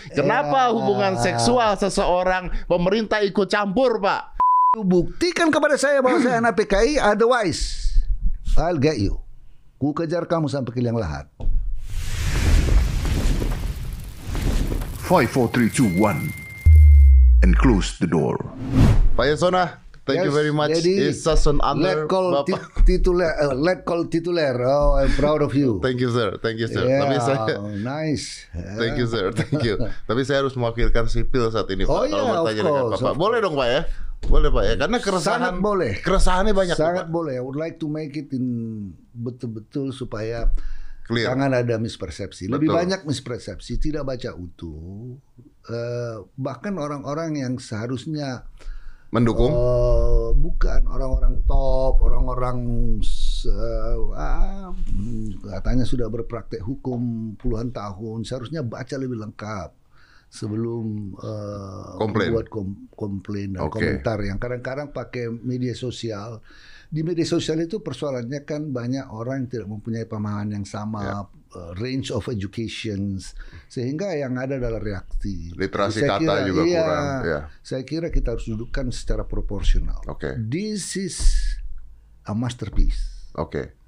Kenapa Ya. hubungan seksual seseorang pemerintah ikut campur, Pak? Buktikan kepada saya bahwa saya anak PKI, otherwise I'll get you. Ku kejar kamu sampai ke liang lahat. Five, four, three, two, one, and close the door. Pak Yasona, thank you Yes, very much. jadi, It's such an honor, Let call Bapak. ti- tituler, uh, let call tituler. Oh, I'm proud of you. Thank you, sir. Thank you, sir. Yeah, Tapi saya nice. Thank you sir, thank you. Tapi saya harus mewakilkan sipil saat ini Pak. Oh, Kalau iya, bertanya of dengan Bapak, boleh dong Pak ya? Boleh Pak ya? Karena keresahan Sangat boleh. Keresahannya banyak Sangat Pak. boleh. I would like to make it in betul-betul supaya Clear. jangan ada mispersepsi. Lebih Betul. banyak mispersepsi, tidak baca utuh. Eh, bahkan orang-orang yang seharusnya Mendukung. eh, bukan orang-orang top, orang-orang hmm, katanya sudah berpraktek hukum puluhan tahun, seharusnya baca lebih lengkap sebelum eh, Komplain. membuat kom- komplain dan Oke. komentar yang kadang-kadang pakai media sosial. Di media sosial itu persoalannya kan banyak orang yang tidak mempunyai pemahaman yang sama, Ya. Eh, range of educations, sehingga yang ada adalah reaksi. Literasi Saya kata juga iya, kurang, ya. Saya kira kita harus dudukkan secara proporsional. Oke. This is a masterpiece. Oke.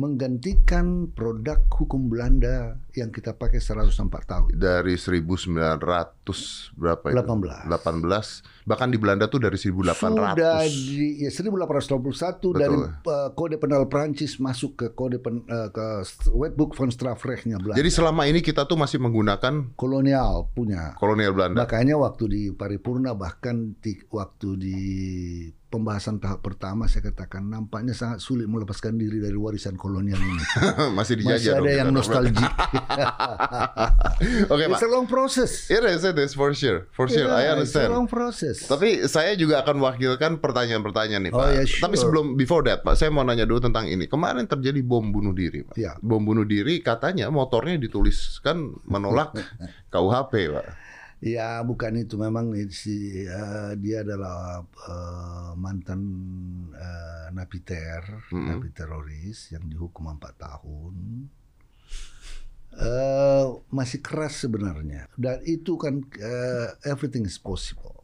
Menggantikan produk hukum Belanda yang kita pakai 104 tahun. Dari 1900 berapa itu? 18. 18. Bahkan di Belanda tuh dari 1800. Sudah di ya, 1821 dari uh, kode penal Prancis masuk ke kode pen, uh, ke Wetboek van Strafrechtnya Belanda. Jadi selama ini kita tuh masih menggunakan kolonial punya. kolonial Belanda. Makanya waktu di paripurna bahkan di, waktu di pembahasan tahap pertama saya katakan nampaknya sangat sulit melepaskan diri dari warisan kolonial ini. masih dijajah Masih ada dong yang kita. nostalgic. Oke, Pak. It's a long process. It is, it is for sure. For sure, I Yeah, It's a understand. long process. Tapi saya juga akan mewakilkan pertanyaan-pertanyaan nih Oh, Pak. ya, sure. Tapi sebelum before that Pak, saya mau nanya dulu tentang ini. Kemarin terjadi bom bunuh diri Pak. Ya. Bom bunuh diri katanya motornya dituliskan menolak KUHP Pak. Ya bukan itu memang si eh, dia adalah eh, mantan eh, napiter, napi teroris yang dihukum 4 tahun. Eh, masih keras sebenarnya dan itu kan eh, everything is possible.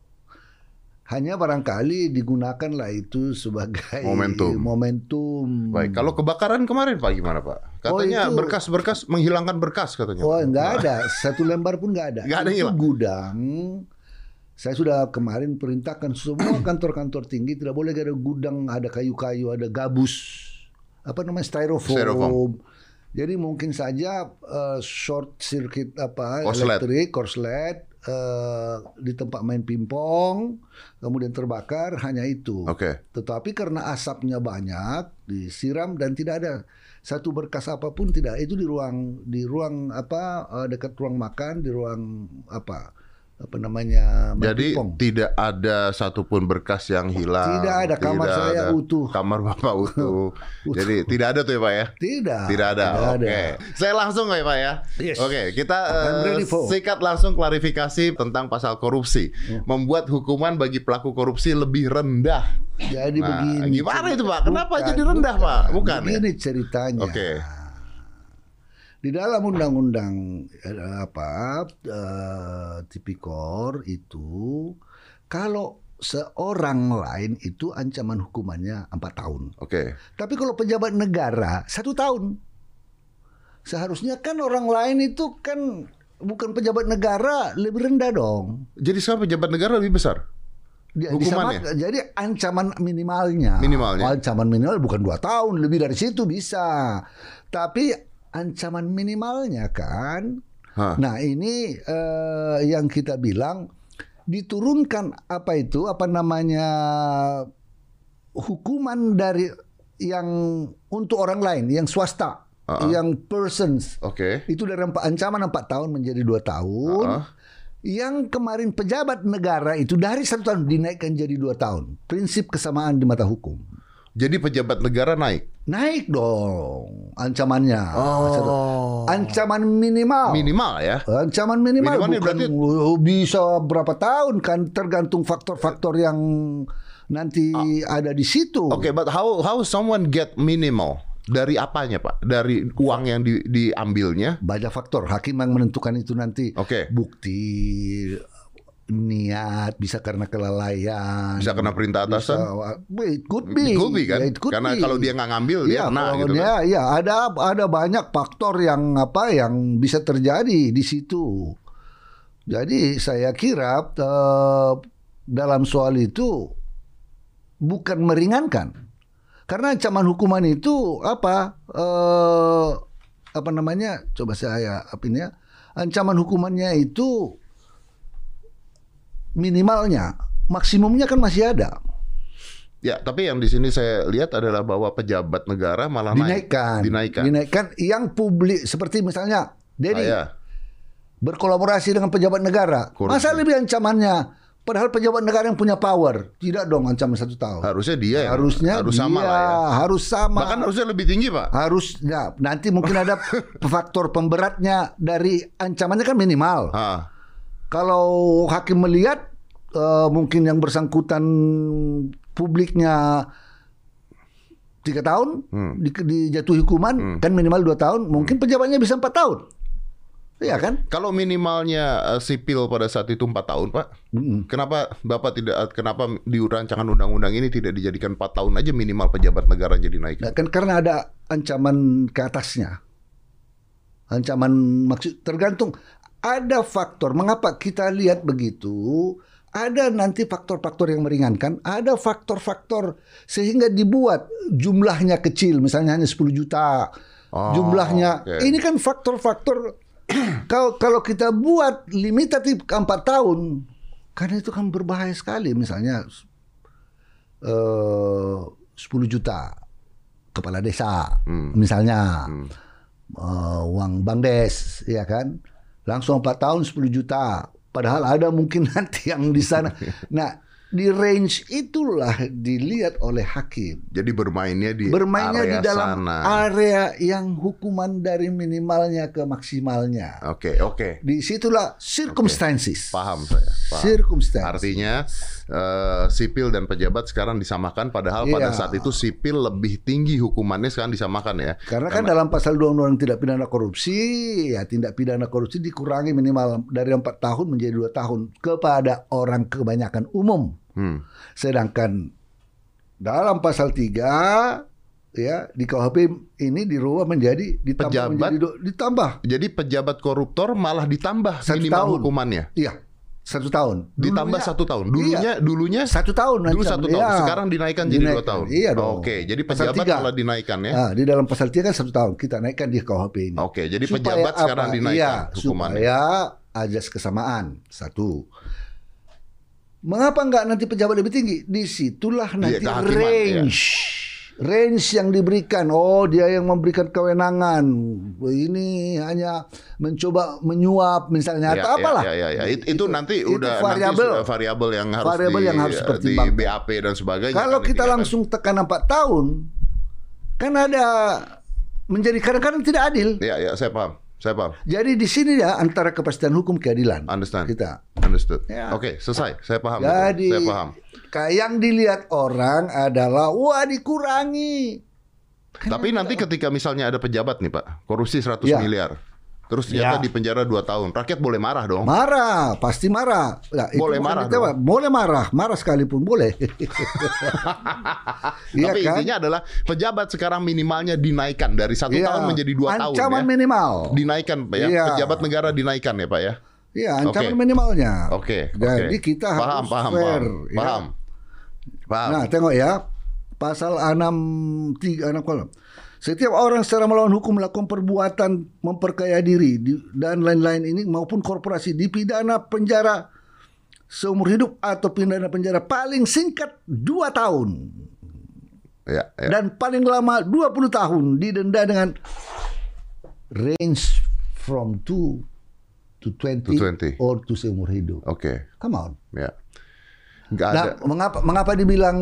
Hanya barangkali digunakanlah itu sebagai Momentum. momentum. Baik, kalau kebakaran kemarin Pak gimana Pak? Katanya Oh, itu- berkas-berkas menghilangkan berkas katanya. Oh enggak ada, satu lembar pun enggak ada. Nggak ada Itu hilang? gudang. Saya sudah kemarin perintahkan semua kantor-kantor tinggi tidak boleh ada gudang, ada kayu-kayu, ada gabus, apa namanya styrofoam. Styrofoam. Jadi mungkin saja eh, short circuit apa Korslet. elektrik, korslet eh, di tempat main pingpong, kemudian terbakar hanya itu. Oke. Tetapi karena asapnya banyak, disiram dan tidak ada satu berkas apa pun tidak itu di ruang di ruang apa eh, dekat ruang makan di ruang apa apa namanya Jadi pingpong. tidak ada satupun berkas yang hilang. Tidak ada, kamar saya ada. utuh. Kamar Bapak utuh. Utuh. Jadi tidak ada tuh ya Pak ya? tidak Tidak ada. tidak Oke. ada. Saya langsung ya Pak ya. Yes. Oke, kita for. sikat langsung klarifikasi tentang pasal korupsi. Membuat hukuman bagi pelaku korupsi lebih rendah. Jadi Nah, begini. gimana itu, Pak? Kenapa jadi rendah, Pak? Bukan, ya? Begini ceritanya. Oke. Di dalam undang-undang eh, apa eh, tipikor itu kalau seorang lain itu ancaman hukumannya empat tahun. Oke. Tapi kalau pejabat negara satu tahun. Seharusnya kan orang lain itu kan bukan pejabat negara lebih rendah dong. Jadi sekarang pejabat negara lebih besar. Dia Hukumannya? disamakan- jadi ancaman minimalnya. Minimalnya. Ancaman minimal bukan dua tahun, lebih dari situ bisa. Tapi ancaman minimalnya kan. Hah. Nah ini eh, yang kita bilang diturunkan apa itu apa namanya hukuman dari yang untuk orang lain, yang swasta, Uh-uh. yang persons Oke. itu dari empat, ancaman empat tahun menjadi dua tahun. Uh-uh. Yang kemarin pejabat negara itu dari satu tahun dinaikkan jadi dua tahun. Prinsip kesamaan di mata hukum. Jadi pejabat negara naik. Naik dong ancamannya. Oh. Ancaman minimal. Minimal ya. Ancaman minimal Minimalnya bukan berarti- bisa berapa tahun kan tergantung faktor-faktor yang nanti ada di situ. Oke, but how how someone get minimal? Dari apanya, Pak? Dari uang yang di, diambilnya? Banyak faktor. Hakim yang menentukan itu nanti. Oke. Bukti, niat, bisa karena kelalaian. Bisa kena perintah atasan? Bisa, it could be. It could be, kan? Ya, it could Karena be. kalau dia nggak ngambil, dia Iya, kena gitu dia, kan? ya ada ada banyak faktor yang apa yang bisa terjadi di situ. Jadi saya kira eh, dalam soal itu bukan meringankan. Karena ancaman hukuman itu apa eh, apa namanya? Coba saya apa ini ya? Ancaman hukumannya itu minimalnya, maksimumnya kan masih ada. Ya, tapi yang di sini saya lihat adalah bahwa pejabat negara malah naik. Dinaikkan. Dinaikkan. Dinaikkan yang publik seperti misalnya Dedi Ah, ya. berkolaborasi dengan pejabat negara. Korupsi. Masa lebih ancamannya? Padahal pejabat negara yang punya power. Tidak dong ancaman satu tahun. Harusnya dia yang harusnya harus sama dia, lah ya. harus sama. Bahkan harusnya lebih tinggi, Pak. harus ya, nanti mungkin ada faktor pemberatnya dari ancamannya kan minimal. Ah, Kalau hakim melihat eh, mungkin yang bersangkutan publiknya tiga tahun Hmm. di, dijatuhi hukuman kan minimal dua tahun, mungkin pejabatnya bisa empat tahun, Iya kan? Kalau minimalnya eh, sipil pada saat itu 4 tahun, Pak. Mm-mm. Kenapa Bapak tidak kenapa di rancangan undang-undang ini tidak dijadikan 4 tahun aja minimal pejabat negara jadi naik? Nah, kan karena ada ancaman ke atasnya. Ancaman maksud tergantung ada faktor mengapa kita lihat begitu ada nanti faktor-faktor yang meringankan, ada faktor-faktor sehingga dibuat jumlahnya kecil, misalnya hanya 10 juta. Oh, jumlahnya. oke. Ini kan faktor-faktor kalau kalau kita buat limitatif ke 4 tahun, karena itu kan berbahaya sekali misalnya eh 10 juta kepala desa Hmm. misalnya Hmm. eh, uang bangdes ya kan langsung 4 tahun 10 juta padahal ada mungkin nanti yang di sana nah di range itulah dilihat oleh hakim Jadi bermainnya di bermainnya area di dalam sana. area yang hukuman dari minimalnya ke maksimalnya Oke, oke. di situlah circumstances Paham saya. Paham. circumstances Artinya eh, sipil dan pejabat sekarang disamakan padahal pada Iya. saat itu sipil lebih tinggi hukumannya sekarang disamakan ya. Karena kan dalam pasal 2 Undang-Undang Tindak Pidana Korupsi, ya tindak pidana korupsi dikurangi minimal dari 4 tahun menjadi 2 tahun kepada orang kebanyakan umum. Hmm. Sedangkan dalam pasal 3 ya di KUHP ini dirubah menjadi ditambah Pejabat? menjadi ditambah Jadi pejabat koruptor malah ditambah Satu minimal tahun. hukumannya. iya satu tahun Ditambah Dulunya- satu tahun. Dulunya dulunya satu tahun dulu satu tahun. Iya. Sekarang dinaikkan jadi dua Dinaikkan. tahun. iya dong Oke, jadi Pasal pejabat tiga. malah dinaikkan ya. Ah, di dalam pasal 3 kan satu tahun kita naikkan di KUHP ini Oke, jadi Supaya pejabat sekarang apa? dinaikkan iya, hukumannya. Supaya ajas kesamaan satu. Mengapa enggak nanti pejabat lebih tinggi? Di situlah nanti Iya, range, range yang diberikan. Oh, dia yang memberikan kewenangan. Ini hanya mencoba menyuap misalnya Ya, atau apalah. Ya, ya, ya. It- itu, nanti itu udah variabel. variabel yang harus Variabel yang harus di. BAP dan sebagainya. Kalau kan kita intinya kan. langsung tekan 4 tahun, kan ada menjadi kadang-kadang tidak adil. Ya, ya, saya paham. Saya paham. Jadi di sini ya antara kepastian hukum keadilan Understand. kita. Understood. Ya. Oke, selesai. Saya paham. Jadi Saya paham. Kayak yang dilihat orang adalah wah dikurangi. Kan Tapi nanti ketika misalnya ada pejabat nih, Pak, korupsi 100 Ya. miliar. Terus ternyata Ya. di penjara 2 tahun. Rakyat boleh marah dong. Marah, pasti marah. Nah, itu Boleh bukan marah dong. Boleh marah, marah sekalipun boleh. Iya Tapi kan? intinya adalah pejabat sekarang minimalnya dinaikkan dari satu Iya. tahun menjadi dua tahun Ancaman ya. minimal. Dinaikkan Pak ya. Iya. Pejabat negara dinaikkan ya Pak ya. Iya, ancaman Oke. minimalnya. Oke. Jadi oke. kita paham, harus paham, fair. paham, ya. paham. Paham. Nah, tengok ya. Pasal 6 3 6 kolom. Setiap orang secara melawan hukum melakukan perbuatan memperkaya diri di- dan lain-lain ini maupun korporasi dipidana penjara seumur hidup atau pidana penjara paling singkat 2 tahun ya, ya. dan paling lama 20 tahun didenda dengan range from 2 to 20, To 20. or to seumur hidup. Oke. Come on. Ya. Enggak ada. Nah, mengapa mengapa dibilang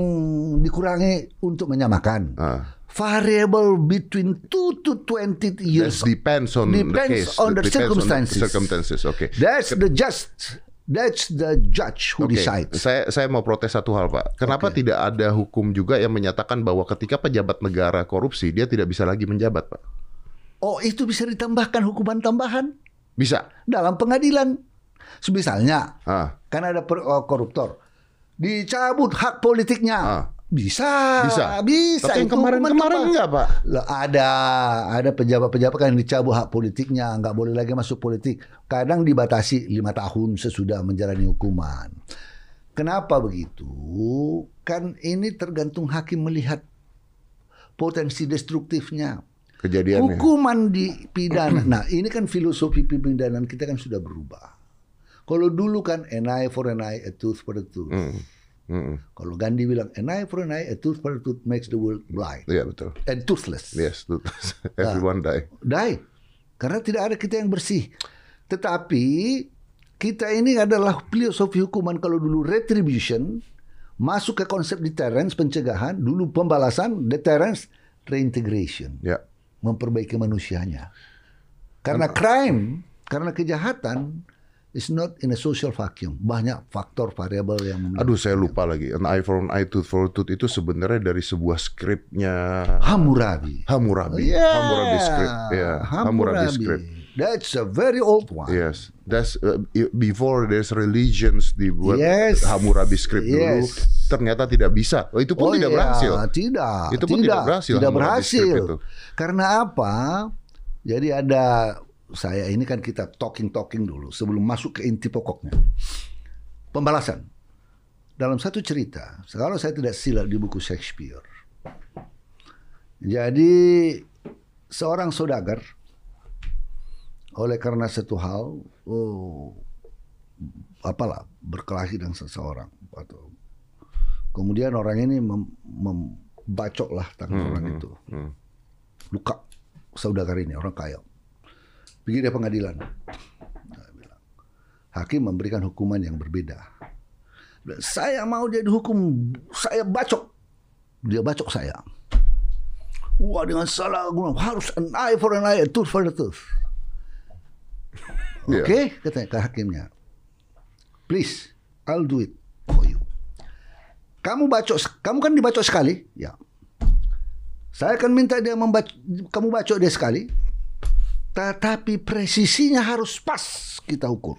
dikurangi untuk menyamakan? Ah. Variable between 2 to 20 That years. depends on the Depends case. on the Depends circumstances. circumstances. Oke. That's the just That's the judge who Oke, decides. Saya saya mau protes satu hal, Pak. Kenapa Oke. tidak ada hukum juga yang menyatakan bahwa ketika pejabat negara korupsi, dia tidak bisa lagi menjabat, Pak? Oh, itu bisa ditambahkan hukuman tambahan Bisa. dalam pengadilan. Misalnya, Ah, kan ada per- oh, koruptor dicabut hak politiknya. Ah. Bisa, bisa. bisa. Tapi yang kemarin-kemarin enggak, Pak. Lah, ada ada pejabat-pejabat kan yang dicabut hak politiknya, nggak boleh lagi masuk politik. Kadang dibatasi lima tahun sesudah menjalani hukuman. Kenapa begitu? Kan ini tergantung hakim melihat potensi destruktifnya. Kejadiannya. Hukuman di pidana. Nah, ini kan filosofi pemidanaan kita kan sudah berubah. Kalau dulu kan an eye for an eye, a tooth for a tooth. Hmm. Hmm. Kalau Gandhi bilang an eye for an eye, a tooth for a tooth makes the world blind Iya, betul. and toothless. Yes, everyone die. Die. Karena tidak ada kita yang bersih. Tetapi kita ini adalah filosofi hukuman kalau dulu retribution masuk ke konsep deterrence pencegahan, dulu pembalasan deterrence reintegration. Ya. Memperbaiki manusianya. Karena crime, karena kejahatan is not in a social vacuum. Banyak faktor variabel yang. Aduh, saya lupa lagi. An eye for an eye, tooth for a tooth itu sebenarnya dari sebuah skripnya Hammurabi. Hammurabi. Yeah. Hammurabi script. Ya, Hammurabi script. That's a very old one. Yes, that's uh, before there's religions dibuat Yes. Hammurabi script dulu. Yes. Ternyata tidak bisa. Oh, itu pun tidak iya, berhasil. Tidak. Itu pun tidak berhasil, Tidak berhasil. itu. Karena apa? Jadi ada saya ini kan kita talking talking dulu sebelum masuk ke inti pokoknya. Pembalasan. Dalam satu cerita, kalau saya tidak silap di buku Shakespeare. Jadi seorang saudagar oleh karena satu hal, oh, apalah berkelahi dengan seseorang atau kemudian orang ini mem, membacoklah tangan orang itu. hmm. luka saudagar ini orang kaya. Pergi dia pengadilan. Hakim memberikan hukuman yang berbeda. Saya mau jadi hukum saya bacok. Dia bacok saya. Wah dengan salah harus an eye for an eye tooth for a tooth Iya. Oke, katanya ke hakimnya. Please, I'll do it for you. Kamu bacok, kamu kan dibacok sekali, ya. Saya akan minta dia membaca, kamu bacok dia sekali. Tetapi presisinya harus pas kita ukur.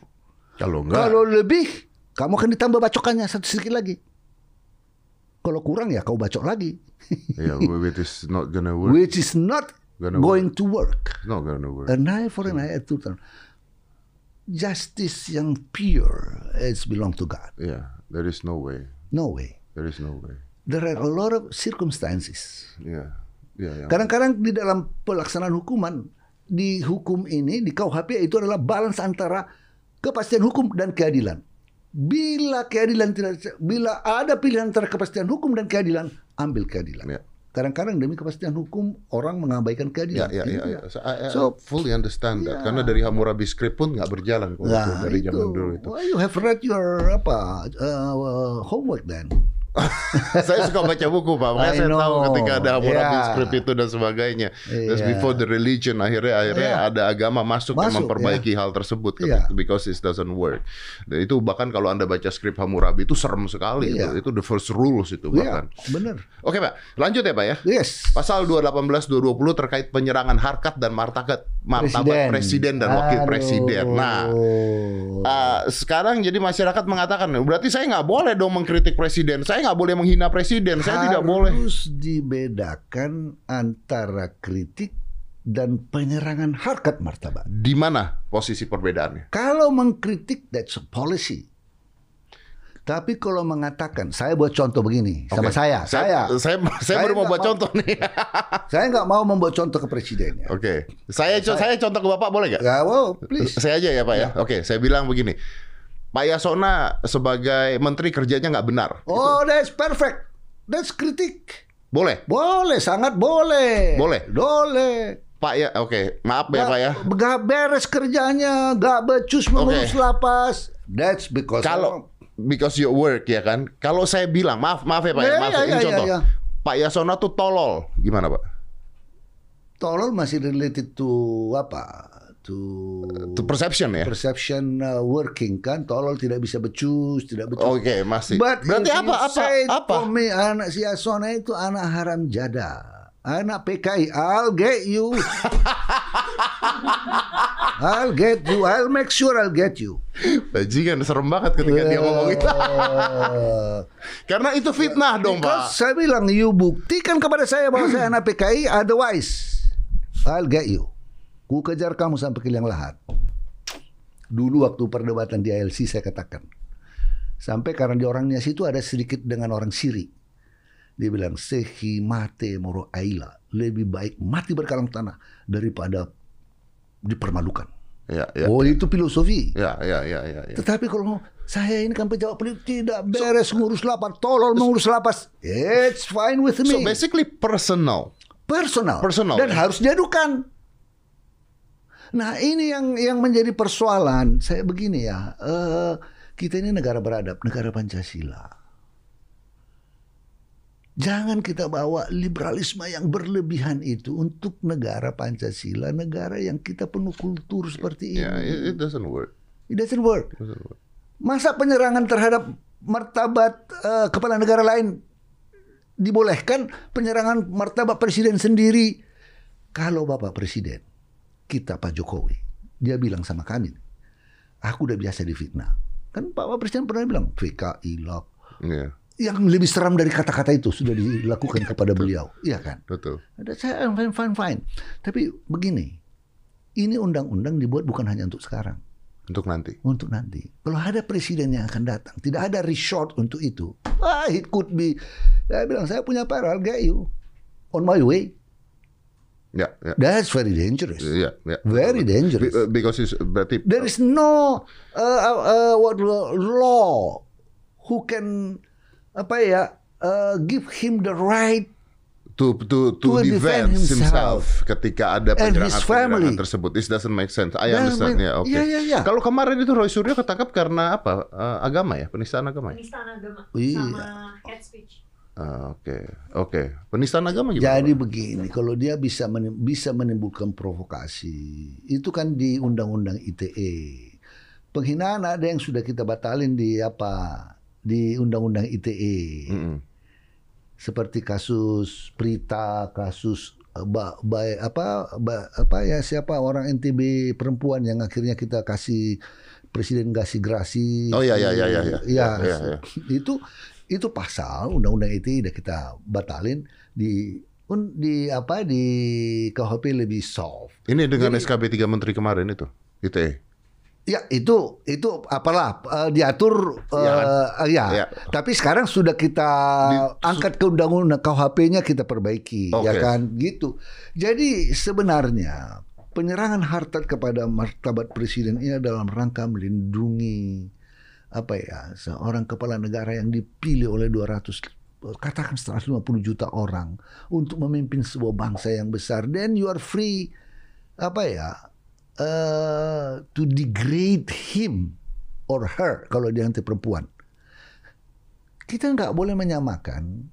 Kalau enggak, Kalau lebih, kamu akan ditambah bacokannya satu sedikit lagi. Kalau kurang ya kau bacok lagi. ya, it is not gonna work. Which is not Gonna going to work. Not gonna work. An eye for an eye, a tooth Justice yang pure is belong to God. Yeah, there is no way. No way. There is no way. There are a lot of circumstances. Yeah, yeah, yeah. Kadang-kadang di dalam pelaksanaan hukuman di hukum ini di KUHP itu adalah balance antara kepastian hukum dan keadilan. Bila keadilan tidak bila ada pilihan antara kepastian hukum dan keadilan, ambil keadilan. Ya. Kadang-kadang demi kepastian hukum orang mengabaikan Ya, keadilan. ya, ya, ya. tidak. So, I, I So- fully understand that. Yeah. Karena dari Hammurabi script pun nggak berjalan Nah, dari itu. zaman dulu itu. Well, you have read your apa uh, homework then. saya suka baca buku pak, makanya I saya tahu know. ketika ada Hammurabi Yeah. script itu dan sebagainya. That's Yeah. before the religion akhirnya akhirnya Yeah. ada agama masuk, yang Masuk, memperbaiki hal tersebut Yeah. because it doesn't work. Dan itu bahkan kalau anda baca skrip Hammurabi itu serem sekali Yeah. itu. Itu the first rules itu bahkan. benar. Oke pak, lanjut ya pak ya. Yes. Pasal 218 220 terkait penyerangan harkat dan martabat martabat presiden, dan wakil Aduh. presiden. Nah, Uh, sekarang jadi masyarakat mengatakan berarti saya nggak boleh dong mengkritik presiden, saya nggak boleh menghina presiden, saya tidak boleh. Harus dibedakan antara kritik dan penyerangan harkat martabat. Di mana posisi perbedaannya? Kalau mengkritik that's a policy. Tapi kalau mengatakan, saya buat contoh begini sama Oke. saya, saya, saya, saya, Saya baru mau buat mau- contoh nih. saya nggak mau membuat contoh ke presidennya. Oke, saya, co- saya contoh ke bapak boleh nggak? Ya, wow, please. Saya aja ya pak ya. Oke, saya bilang begini, Pak Yasona sebagai menteri kerjanya nggak benar. Oh, that's perfect. That's kritik. Boleh, Boleh, sangat boleh. Boleh. Boleh. Pak ya. Oke, maaf ya pak ya. Gak beres kerjanya, gak becus mengurus Oke. lapas. That's because Kalau because your work ya kan. Kalau saya bilang maaf maaf ya pak ya, Ya, maaf ya, ini ya, contoh. ya, ya. Pak Yasona tuh tolol, gimana pak? tolol masih related to apa? To To perception ya. perception uh, working kan tolol tidak bisa becus tidak becus Oke, masih. But Berarti apa apa apa? me, anak si Asona itu anak haram jada. Anak PKI, I'll get you. I'll get you. I'll make sure I'll get you. Bajingan serem banget ketika dia ngomong itu. Karena itu fitnah dong, Pak. saya bilang, you buktikan kepada saya bahwa saya anak PKI, otherwise I'll get you. Ku kejar kamu sampai ke liang lahat. Dulu waktu perdebatan di ILC saya katakan. Sampai karena di orangnya situ ada sedikit dengan orang Siri. Dia bilang, sehi mate moro aila. Lebih baik mati berkalang tanah daripada dipermalukan. Ya, ya. Oh itu filosofi. Ya, ya, ya, ya, ya. Tetapi kalau saya ini kan pejabat politik tidak beres ngurus lapas, tolol mengurus lapas. It's fine with me. So basically personal. personal. Personal, Dan ya. harus diadukan. Nah ini yang yang menjadi persoalan. Saya begini ya, eh, kita ini negara beradab, negara Pancasila. Jangan kita bawa liberalisme yang berlebihan itu untuk negara Pancasila, negara yang kita penuh kultur seperti ini. Ya, it, it doesn't work. It doesn't work. It doesn't work. Masa penyerangan terhadap martabat eh, kepala negara lain dibolehkan penyerangan martabat presiden sendiri? Kalau Bapak Presiden, kita Pak Jokowi, dia bilang sama kami, aku udah biasa difitnah. Kan Pak Presiden pernah bilang, PKI lah. Iya, Yang lebih seram dari kata-kata itu sudah dilakukan kepada beliau. Iya kan? betul. Ada saya fine, fine, fine. Tapi begini, ini undang-undang dibuat bukan hanya untuk sekarang Untuk nanti. untuk nanti. Kalau ada presiden yang akan datang, tidak ada resort untuk itu. Ah, it could be. Saya bilang saya punya para, I'll get you on my way. Ya, ya. That's very dangerous. Ya, ya. Very Be- dangerous. uh, because it's berarti There is no uh, uh, uh, what law who can apa ya uh, give him the right to to to, To defend defend himself. himself ketika ada And his penyerangan, tersebut. This doesn't make sense. I Doesn't understand. make- Ya, oke. Iya, iya, iya. Kalau kemarin itu Roy Suryo ketangkap karena apa? Eh, agama ya, penistaan agama ya. penistaan agama Iya. sama hate speech. Ah, Oke, oke. Penistaan agama gimana? Jadi begini, kalau dia bisa menim- bisa menimbulkan provokasi, itu kan di Undang-Undang ITE. Penghinaan ada yang sudah kita batalin di apa? Di Undang-Undang ITE. Mm-mm. Seperti kasus Prita, kasus eh, ba, ba- apa ba- apa ya siapa orang NTB perempuan yang akhirnya kita kasih presiden kasih gerasi. Oh, iya, iya, iya, iya, iya. Iya, Iya, iya. itu itu pasal undang-undang ITE udah kita batalin di un- di apa di KUHP lebih soft. Ini dengan Jadi- SKB 3 Menteri kemarin itu. ITE. Ya itu itu apalah eh, diatur Ya kan? eh, ya. Ya. Tapi sekarang sudah kita Di- angkat ke undang-undang KUHP-nya kita perbaiki ya Oke. kan gitu. Jadi sebenarnya penyerangan harta kepada martabat presiden ini dalam rangka melindungi apa ya seorang kepala negara yang dipilih oleh 200 katakan 150 juta orang untuk memimpin sebuah bangsa yang besar then you are free apa ya eh, to degrade him or her kalau dia nanti perempuan kita nggak boleh menyamakan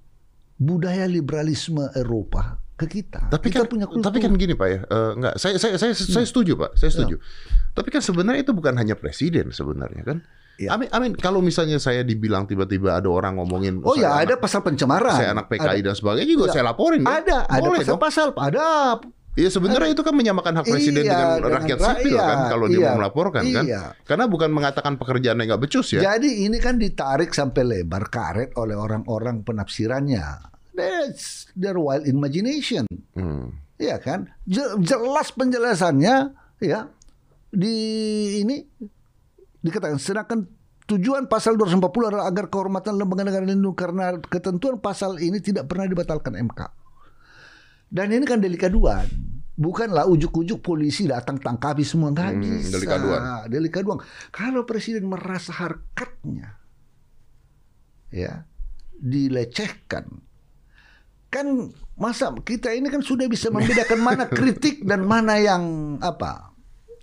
budaya liberalisme Eropa ke kita Tapi kita kan, punya kultur Hmm. tapi kan gini pak ya, eh, enggak, saya saya saya saya setuju pak, saya setuju. Tapi kan sebenarnya itu bukan hanya presiden sebenarnya kan. Ya. Amin, amin. Kalau misalnya saya dibilang tiba-tiba ada orang ngomongin, oh ya saya ada anak, pasal pencemaran saya anak PKI Ada. dan sebagainya juga Ya. saya laporin. kan? ada ada pasal-pasal ada Iya sebenarnya itu kan menyamakan hak presiden Iya, dengan dengan rakyat sipil kan rakyat. kalau dia Iya. mau melaporkan kan. Iya. Karena bukan mengatakan pekerjaannya nggak becus ya. Jadi ini kan ditarik sampai lebar karet oleh orang-orang penafsirannya. That's their wild imagination. Hmm. Iya kan? Je- Jelas penjelasannya ya di ini dikatakan sedangkan tujuan pasal 240 adalah agar kehormatan lembaga negara lindung karena ketentuan pasal ini tidak pernah dibatalkan MK. Dan ini kan delik aduan. Bukanlah ujuk-ujuk polisi datang tangkapi semua nggak Hmm, bisa. delik aduan. Delik aduan. Kalau presiden merasa harkatnya ya dilecehkan kan masa kita ini kan sudah bisa membedakan mana kritik dan mana yang apa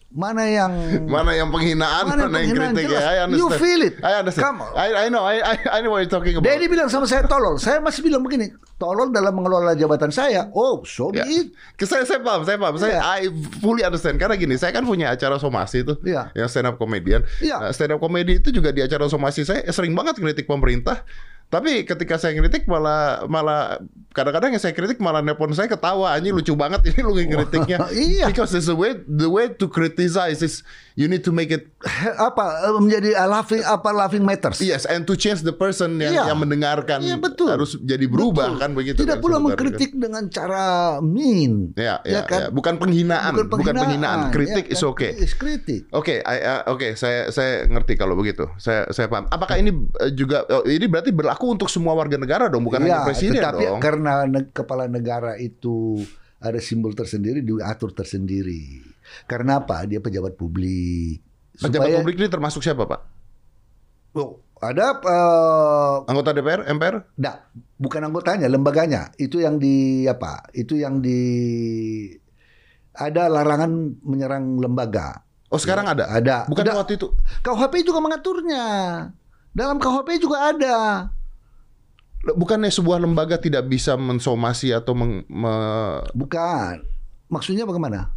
mana yang Mana yang penghinaan, Mana mana, yang yang kritik jelas. ya. I understand. You feel it. I understand. Come on. I, I know. I, I, I know what you're talking about. Dedi bilang sama saya tolol. Saya masih bilang begini, tolol dalam mengelola jabatan saya. Oh, so be Ya. it. Saya, saya paham, saya paham. Saya Iya. I fully understand karena gini, saya kan punya acara somasi itu, Iya. yang stand up comedian. Iya. Nah, stand up comedy itu juga di acara somasi saya sering banget kritik pemerintah. Tapi ketika saya kritik malah malah kadang-kadang yang saya kritik malah nelpon saya ketawa anjing lucu banget ini lu ngeritiknya. Iya. Because it's the way the way to criticize is you need to make it Apa eh, menjadi uh, laughing apa laughing matters. yes and to change the person yang Iya. yang mendengarkan Iya, betul. harus jadi berubah Betul. kan begitu. Tidak kan pula mengkritik dengan cara mean. Ya, ya, kan? ya. Bukan penghinaan, bukan penghinaan. Kritik ya is kan? okay. Is kritik. Oke, I- uh, oke, saya saya ngerti kalau begitu. Saya saya paham. Apakah ini uh, juga oh, ini berarti berlaku untuk semua warga negara dong, bukan hanya Iya, presiden tetapi dong? karena ne- kepala negara itu ada simbol tersendiri diatur tersendiri. Karena apa? Dia pejabat publik. Pejabat Supaya- publik ini termasuk siapa, Pak? Oh, ada eh, Anggota DPR, MPR? Nggak, bukan anggotanya, lembaganya. Itu yang di apa? Itu yang di ada larangan menyerang lembaga. Oh, sekarang ada? Ada. Bukan Udah. waktu itu. KUHP juga mengaturnya. Dalam KUHP juga ada. Bukannya sebuah lembaga tidak bisa mensomasi atau meng- me- Bukan. Maksudnya bagaimana?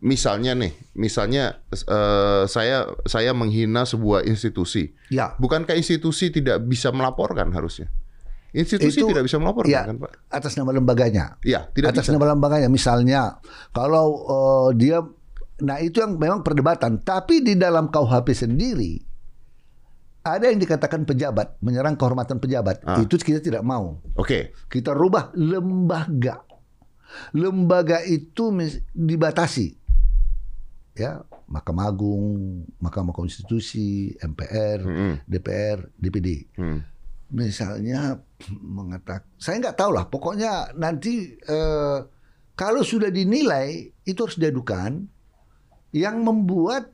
Misalnya nih, misalnya eh, saya saya menghina sebuah institusi. Ya. Bukankah institusi tidak bisa melaporkan harusnya? Institusi Itu- tidak bisa melaporkan Ya, kan, Pak? atas nama lembaganya. Iya, tidak atas bisa. nama lembaganya. Misalnya, kalau eh, dia, nah itu yang memang perdebatan. Tapi di dalam KUHP sendiri ada yang dikatakan pejabat menyerang kehormatan pejabat. Ah. Itu kita tidak mau. Oke. Kita rubah lembaga. Lembaga itu dibatasi. Ya, Mahkamah Agung, Mahkamah Konstitusi, MPR, Mm-mm. DPR, DPD. Hmm. Misalnya mengatakan, saya nggak tahu lah. Pokoknya nanti eh, kalau sudah dinilai itu harus diadukan. Yang membuat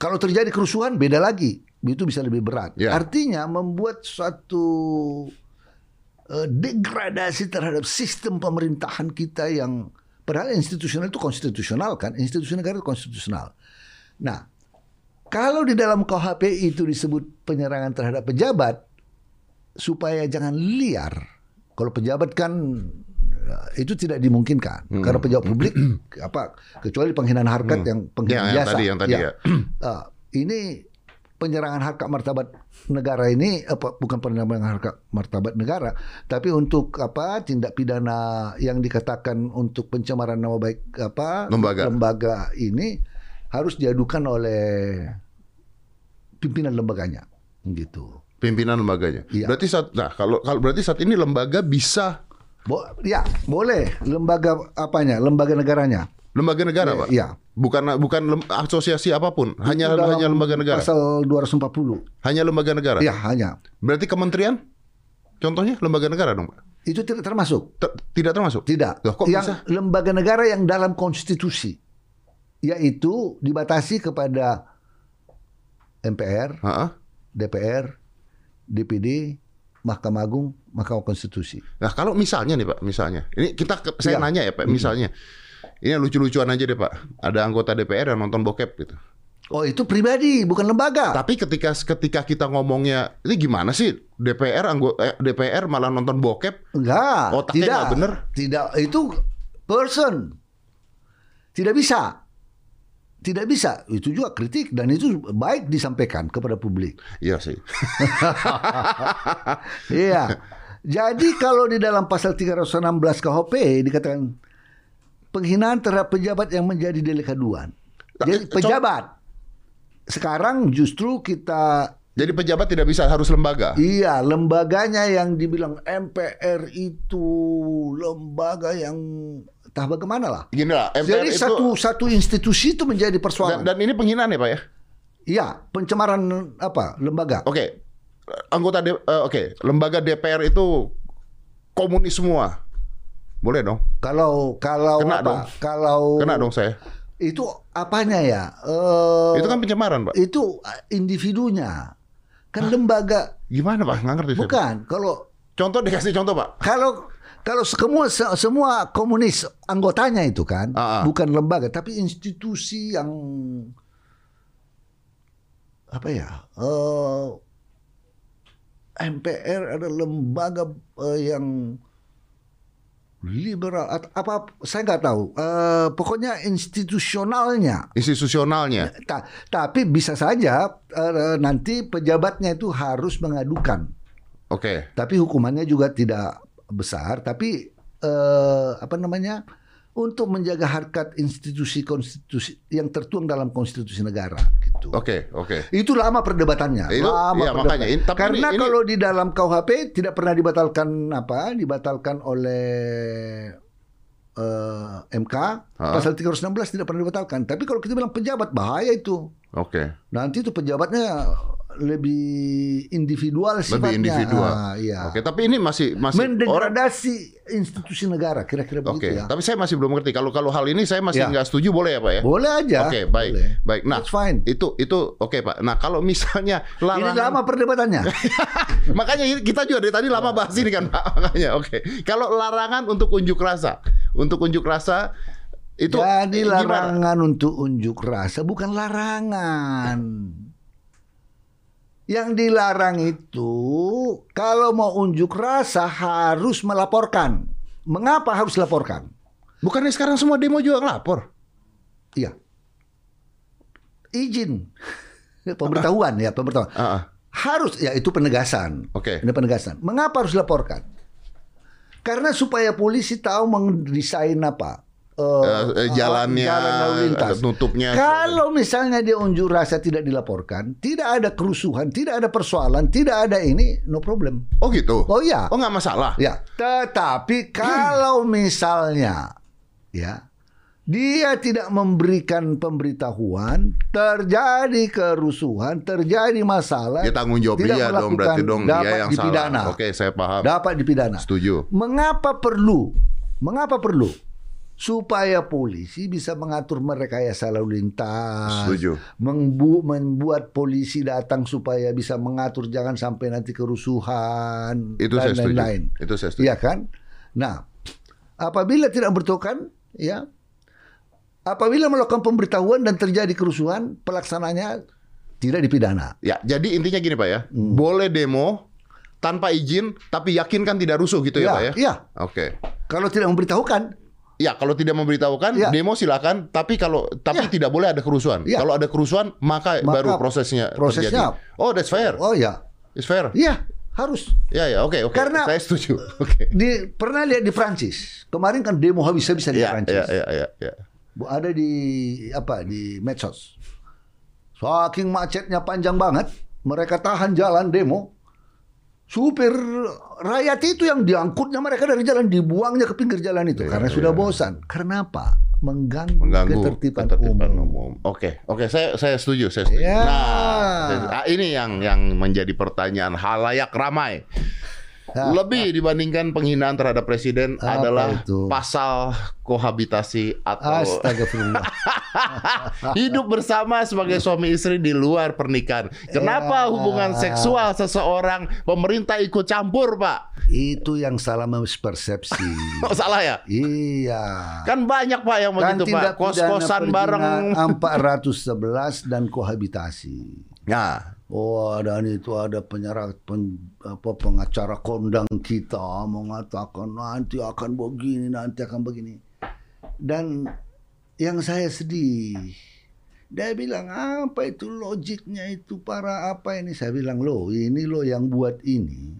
kalau terjadi kerusuhan beda lagi, itu bisa lebih berat. Ya. Artinya membuat suatu eh, degradasi terhadap sistem pemerintahan kita yang padahal institusional itu konstitusional kan, institusi negara itu konstitusional. Nah, kalau di dalam KUHP itu disebut penyerangan terhadap pejabat supaya jangan liar. Kalau pejabat kan eh, itu tidak dimungkinkan Hmm. karena pejabat publik apa kecuali penghinaan harkat yang Ya, penghinaan yang biasa. tadi, yang tadi ya. Ah, ini penyerangan harkat martabat negara ini apa bukan penyerangan harkat martabat negara, tapi untuk apa tindak pidana yang dikatakan untuk pencemaran nama baik apa Lembaga. lembaga ini harus diadukan oleh pimpinan lembaganya gitu. Pimpinan lembaganya. Iya. Berarti saat nah kalau kalau berarti saat ini lembaga bisa Bo ya, boleh lembaga apanya? Lembaga negaranya. Lembaga negara, Iya, Pak. iya. Bukan bukan lem- asosiasi apa pun, hanya dalam hanya lembaga negara. Pasal 240. Hanya lembaga negara. Ya, hanya. Berarti kementerian contohnya lembaga negara dong, Pak. Itu tidak termasuk. Ter- tidak termasuk. Tidak. Loh, kok yang bisa? lembaga negara yang dalam konstitusi yaitu dibatasi kepada MPR, Heeh. DPR, DPD, Mahkamah Agung, Mahkamah Konstitusi. Nah, kalau misalnya nih, Pak, misalnya. Ini kita saya Iya. nanya ya, Pak, misalnya. Ini lucu-lucuan aja deh, Pak. Ada anggota DPR yang nonton bokep gitu. Oh, itu pribadi, bukan lembaga. Tapi ketika ketika kita ngomongnya, ini gimana sih DPR anggota eh, DPR malah nonton bokep? Enggak, Otaknya tidak. nggak bener. Tidak, itu person. Tidak bisa. Tidak bisa. Itu juga kritik dan itu baik disampaikan kepada publik. Iya sih. Iya. Jadi kalau di dalam pasal 316 KHP dikatakan penghinaan terhadap pejabat yang menjadi delik aduan. Jadi Co- pejabat. Sekarang justru kita Jadi pejabat tidak bisa harus lembaga. iya lembaganya yang dibilang MPR itu lembaga yang entah bagaimana lah. Gini lah, MPR Jadi itu satu satu institusi itu menjadi dan, persoalan. dan ini penghinaan ya, Pak ya? Iya, pencemaran apa? Lembaga. Oke. Anggota D- eh, oke, lembaga DPR itu komunis semua. Boleh dong. Kalau kalau Kena apa? dong. Kalau Kena dong saya. itu apanya ya? Eh, Itu kan pencemaran, Pak. itu uh, individunya. Kan lembaga Gimana, Pak? Nggak ngerti saya. bukan. Kalau Contoh dikasih contoh, Pak. kalau Kalau semua se- semua komunis anggotanya itu kan ah. bukan lembaga tapi institusi yang apa ya? eh, MPR ada lembaga eh, yang liberal atau apa saya nggak tahu. Eh, pokoknya institusionalnya. Institusionalnya. Ta- tapi bisa saja eh, nanti pejabatnya itu harus mengadukan. Oke. Tapi hukumannya juga tidak besar. Tapi eh, apa namanya? Untuk menjaga harkat institusi konstitusi yang tertuang dalam konstitusi negara gitu. Oke, oke. Itu lama perdebatannya. Itu- lama iya, perdebatan. makanya. Tapi Karena ini- ini- kalau di dalam KUHP tidak pernah dibatalkan apa? Dibatalkan oleh eh, MK Ha? pasal 316 tidak pernah dibatalkan. Tapi kalau kita bilang pejabat bahaya itu. Oke. Nanti itu pejabatnya lebih individual sifatnya. Lebih individual. Ah, iya. Oke, tapi ini masih masih orang Mendegradasi institusi negara kira-kira Oke, begitu ya. tapi saya masih belum mengerti. Kalau kalau hal ini saya masih Ya. nggak setuju boleh ya, Pak ya? Boleh aja. Oke, baik. Boleh. Baik. Nah, That's fine. itu itu oke, Pak. Nah, kalau misalnya Ini larangan lama perdebatannya. Makanya ini- kita juga dari tadi lama bahas ini kan, Pak. Makanya oke. Kalau larangan untuk unjuk rasa, untuk unjuk rasa itu Jadi gimana? larangan untuk unjuk rasa bukan larangan. Yang dilarang itu kalau mau unjuk rasa harus melaporkan. Mengapa harus laporkan? Bukannya sekarang semua demo juga ngelapor? Iya. Izin. Pemberitahuan ya, pemberitahuan. Ah, ah. Harus ya itu penegasan. Oke. Ini penegasan. Mengapa harus laporkan? Karena supaya polisi tahu mendesain apa? Eh, jalannya, jalan lalu lintas. nutupnya. Kalau misalnya dia unjuk rasa tidak dilaporkan, tidak ada kerusuhan, tidak ada persoalan, tidak ada ini, no problem. Oh gitu. Oh iya. Oh nggak masalah. Ya, tetapi kalau misalnya ya dia tidak memberikan pemberitahuan, terjadi kerusuhan, terjadi masalah, Dia tanggung jawab tidak dia dong berarti dong dia dapat yang dipidana. salah. Oke, saya paham. Dapat dipidana. Setuju. Mengapa perlu? Mengapa perlu? Supaya polisi bisa mengatur merekayasa lalu lintas. Setuju. Membu- membuat polisi datang supaya bisa mengatur jangan sampai nanti kerusuhan Itu dan lain-lain. Itu saya setuju. Iya kan? Nah, apabila tidak bertokan, ya, apabila melakukan pemberitahuan dan terjadi kerusuhan, pelaksananya tidak dipidana. Ya, jadi intinya gini Pak ya. Hmm. Boleh demo tanpa izin tapi yakin kan tidak rusuh gitu ya, Ya, Pak ya? iya. Oke. Kalau tidak memberitahukan, Ya, kalau tidak memberitahukan Ya. demo silakan, tapi kalau tapi Ya. tidak boleh ada kerusuan. Ya. Kalau ada kerusuan maka, Maka baru prosesnya, prosesnya- terjadi. Oh, that's fair. oh ya, It's fair. iya harus. Ya, ya, oke, oke. Karena- saya setuju. Oke. Di pernah lihat di Prancis kemarin kan demo habis-habisan di Ya, Prancis. ya, ya, ya, ya. Bu- Ada di apa di medsos. Saking macetnya panjang banget, mereka tahan jalan demo. Supir rakyat itu yang diangkutnya mereka dari jalan dibuangnya ke pinggir jalan itu Iya, karena iya. sudah bosan. Karena apa? Mengganggu, mengganggu ketertiban, ketertiban umum. umum. Oke, oke, saya saya setuju, saya setuju. Ya. Nah, ah, ini yang yang menjadi pertanyaan halayak ramai. Ya. Lebih dibandingkan penghinaan terhadap presiden Apa adalah itu? pasal kohabitasi atau Astagfirullah. hidup bersama sebagai suami istri di luar pernikahan. Kenapa Ya. hubungan seksual seseorang pemerintah ikut campur, Pak? itu yang salah mispersepsi. Oh, salah ya? iya. Kan banyak Pak yang Kan begitu, Pak. Kos-kosan bareng. 411 dan kohabitasi. Nah, Oh, dan itu ada penyerah pen, apa, pengacara kondang kita mengatakan nanti akan begini, nanti akan begini. Dan yang saya sedih, dia bilang apa itu logiknya itu para apa ini? Saya bilang loh, ini loh yang buat ini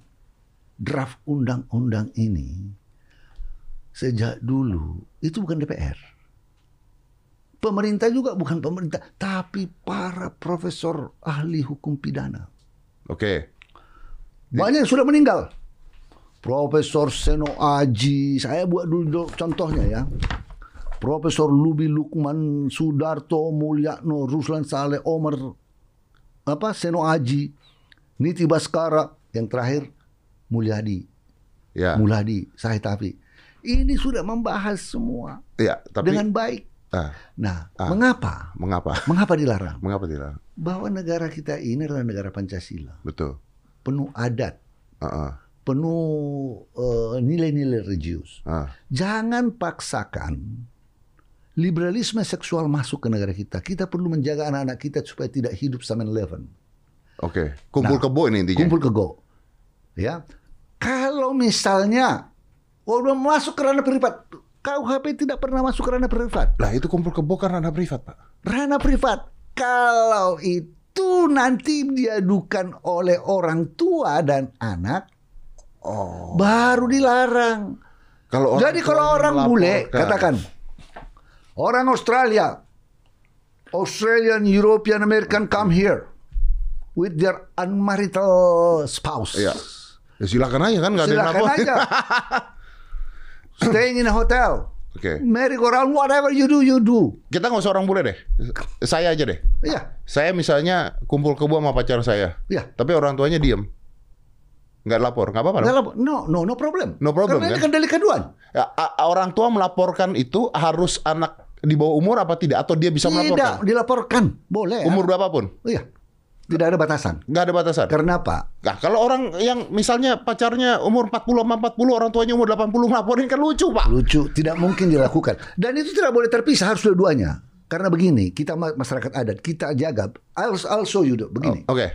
draft undang-undang ini sejak dulu itu bukan DPR. Pemerintah juga bukan pemerintah, tapi para profesor ahli hukum pidana. oke. Banyak yang sudah meninggal. Profesor Seno Aji, saya buat dulu contohnya ya. Profesor Lubi Lukman Sudarto Mulyakno Ruslan Saleh Omar apa Seno Aji, Niti Baskara, yang terakhir Mulyadi, Ya. Mulyadi Sahitafi. Ini sudah membahas semua Ya, tapi dengan baik. Ah, Nah, Ah. mengapa? mengapa? Mengapa dilarang? Mengapa tidak? Bahwa negara kita ini adalah negara Pancasila, Betul. penuh adat, Heeh. penuh eh, nilai-nilai religius. Ah. Jangan paksakan liberalisme seksual masuk ke negara kita. Kita perlu menjaga anak-anak kita supaya tidak hidup 7-Eleven. Oke. Kumpul Nah, kebo ini intinya. Kumpul ke go. Ya. Kalau misalnya udah masuk ke ranah privat, KUHP tidak pernah masuk ke ranah privat. Lah itu kumpul kebo kan ranah privat, Pak. Ranah privat. Kalau itu nanti diadukan oleh orang tua dan anak, Oh. baru dilarang. Kalau orang Jadi kalau orang bule, katakan orang Australia, Australian, European, American come here with their unmarital spouse. Iya. Ya silakan aja kan nggak ada aja. Staying in a hotel. Oke. Merry go round, whatever you do, you do. Kita nggak usah orang bule deh. Saya aja deh. Iya, Saya misalnya kumpul kebo sama pacar saya. iya. Tapi orang tuanya diem. Nggak lapor. Nggak apa-apa? Nggak lapor. No, no, no problem. No problem, Karena ini kan? kan delik aduan. Ya, orang tua melaporkan itu harus anak di bawah umur apa tidak? Atau dia bisa Tidak melaporkan? dilaporkan. Boleh. Umur ya. berapapun? Iya. Tidak ada batasan. Nggak ada batasan? Karena apa? Nah, kalau orang yang misalnya pacarnya umur 40 sama 40, orang tuanya umur 80 ngelaporin kan lucu, Pak. Lucu, tidak mungkin dilakukan. Dan itu tidak boleh terpisah, harus dua-duanya. Karena begini, kita ma- masyarakat adat, kita jaga. I'll, I'll show you. Begini, Oke.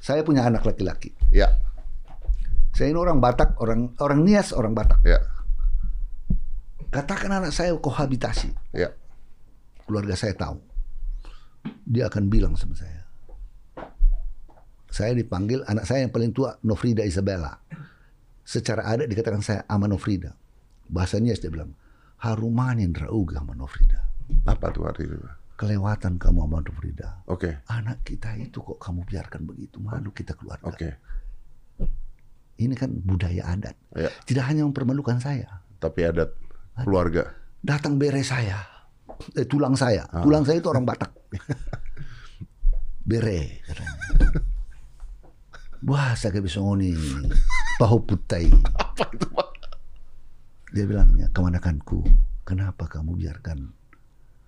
saya punya anak laki-laki. Ya. Saya ini orang Batak, orang orang Nias, orang Batak. Ya. Katakan anak saya kohabitasi, Ya. keluarga saya tahu. Dia akan bilang sama saya. Saya dipanggil anak saya yang paling tua Nofrida Isabella. Secara adat dikatakan saya ama Nofrida. Bahasa Nias dia bilang, harumanin rauga ama Nofrida. Apa tuh arti itu? Kelewatan kamu ama Nofrida. Oke. Anak kita itu kok kamu biarkan begitu malu kita keluarga. Oke. Ini kan budaya adat. Ya. Tidak hanya mempermalukan saya. Tapi adat keluarga. Datang bere saya. Eh, tulang saya. Ah. Tulang saya itu orang Batak. bere katanya. Wah, saya bisa ngoni pahu putai. Apa itu, Pak? Dia bilangnya, kemanakanku, kenapa kamu biarkan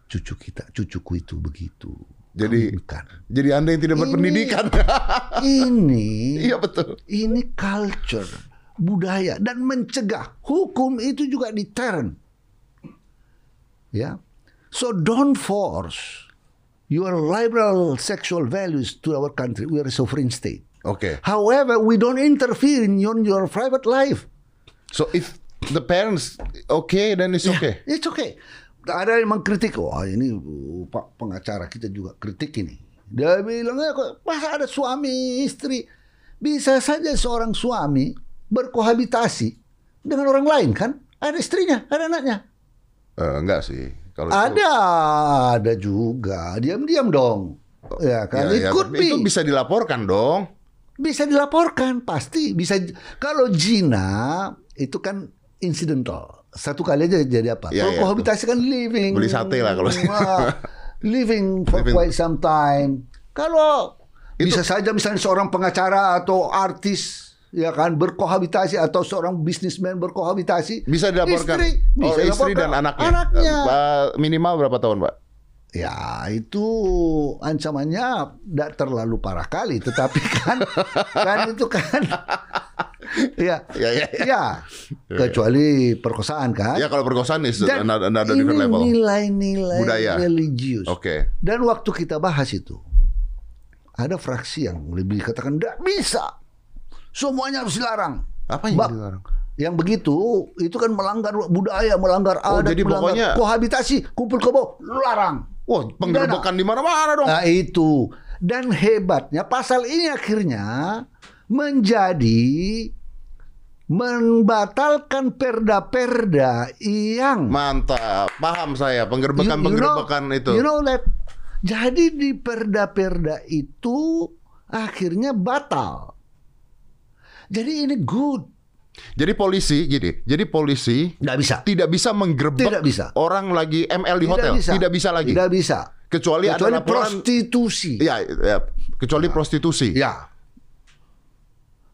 cucu kita, cucuku itu begitu? Jadi- Kamu bukan. Jadi Anda yang tidak berpendidikan. Ini Iya betul. Ini culture, budaya dan mencegah. Hukum itu juga deterrent. Ya. So don't force your liberal sexual values to our country. We are a sovereign state. Oke. However, we don't interfere in your, your private life. So if the parents okay, then it's okay. It's okay. Ada yang mengkritik, wah ini uh, Pak pengacara kita juga kritik ini. Dia bilang, "Eh, kok masa ada suami istri? Bisa saja seorang suami berkohabitasi dengan orang lain kan? Ada istrinya, ada anaknya. Eh, enggak sih. Kalau itu- Ada, ada juga. Diam-diam dong. Ya kan? Ya, It ya, could be. Itu bisa dilaporkan dong. Bisa dilaporkan, pasti bisa. Kalau zina itu kan incidental, satu kali aja jadi apa? Ya, kalau ya, kohabitasi kan living, Beli sate lah kalau- living for Living. quite some time. Kalau Itu- bisa saja misalnya seorang pengacara atau artis ya kan berkohabitasi atau seorang bisnismen berkohabitasi Bisa dilaporkan. istri, oh, bisa istri dilaporkan. dan anaknya. Anaknya. Minimal berapa tahun, Pak? Ya itu ancamannya tidak terlalu parah kali, tetapi kan kan itu kan ya Ya, ya, ya. ya kecuali perkosaan kan. Ya kalau perkosaan is Dan another, different level. nilai-nilai Budaya. religius. Oke. Dan waktu kita bahas itu ada fraksi yang lebih katakan tidak bisa, semuanya harus dilarang. Apa yang Bab- dilarang? Yang begitu itu kan melanggar budaya, melanggar Oh, adat, jadi melanggar pokoknya- kohabitasi, kumpul kebo, larang. Wah, penggerbekan di mana-mana dong. Nah itu dan hebatnya pasal ini akhirnya menjadi membatalkan perda-perda yang Mantap, paham saya You- penggerbekan-penggerbekan you know- itu. You know that. Jadi di perda-perda itu akhirnya batal. Jadi ini good. Jadi polisi gini, jadi polisi Nggak bisa. tidak bisa menggerebek Tidak bisa. orang lagi ML di hotel, tidak bisa lagi. Tidak bisa. Kecuali, Kecuali ada laporan prostitusi. Ya, ya, kecuali prostitusi. Ya.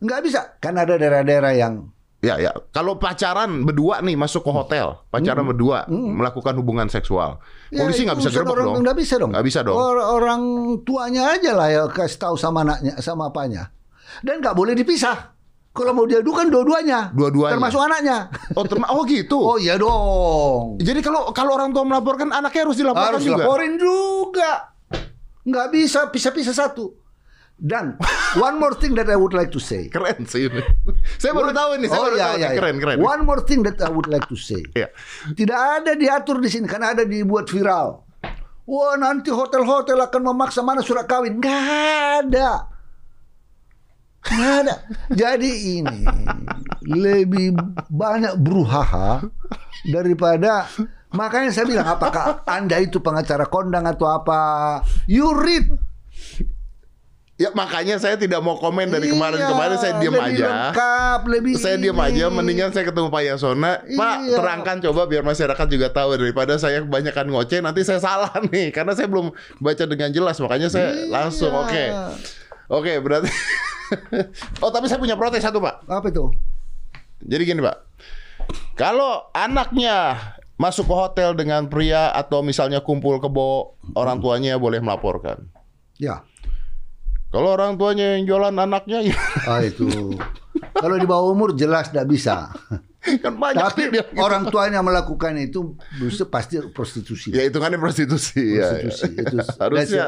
Nggak bisa. Kan ada daerah-daerah yang Ya, ya. Kalau pacaran berdua nih masuk ke hotel, pacaran berdua melakukan hubungan seksual, Ya, polisi nggak bisa orang, dong. Nggak bisa dong. Nggak bisa dong. Or- orang tuanya aja lah ya kasih tahu sama anaknya, sama apanya. Dan nggak boleh dipisah. Kalau mau diadukan dua-duanya. Dua-duanya. Termasuk anaknya. Oh, terma- oh gitu. Oh iya dong. Jadi kalau kalau orang tua melaporkan anaknya harus dilaporkan Harus juga. laporin juga. Nggak bisa pisah-pisah satu. Dan one more thing that I would like to say. Keren sih ini. saya baru One- tahu ini, saya oh, baru iya, tahu. iya, iya. Keren, keren. One more thing that I would like to say. Iya. Tidak ada diatur di sini, karena ada dibuat viral. Wah nanti hotel-hotel akan memaksa mana surat kawin. Nggak ada. Nggak ada. Jadi ini lebih banyak beruhaha daripada makanya saya bilang apakah anda itu pengacara kondang atau apa? You read. Ya makanya saya tidak mau komen dari kemarin-kemarin saya diam Iya, aja. Lengkap, lebih Saya diam aja, mendingan saya ketemu Pak Yasona. Pak, Iya. terangkan coba biar masyarakat juga tahu daripada saya kebanyakan ngoceh nanti saya salah nih karena saya belum baca dengan jelas makanya saya Iya. langsung oke. Oke, berarti Oh, tapi saya punya protes satu, Pak. Apa itu? Jadi gini, Pak. Kalau anaknya masuk ke hotel dengan pria atau misalnya kumpul kebo, orang tuanya boleh melaporkan. Ya. Kalau orang tuanya yang jualan anaknya, ya Ah itu. Kalau di bawah umur jelas tidak bisa. kan banyak Tapi dia gitu. orang tuanya melakukan itu pasti prostitusi. Ya itu kan prostitusi. ya, prostitusi. ya. Itu harusnya.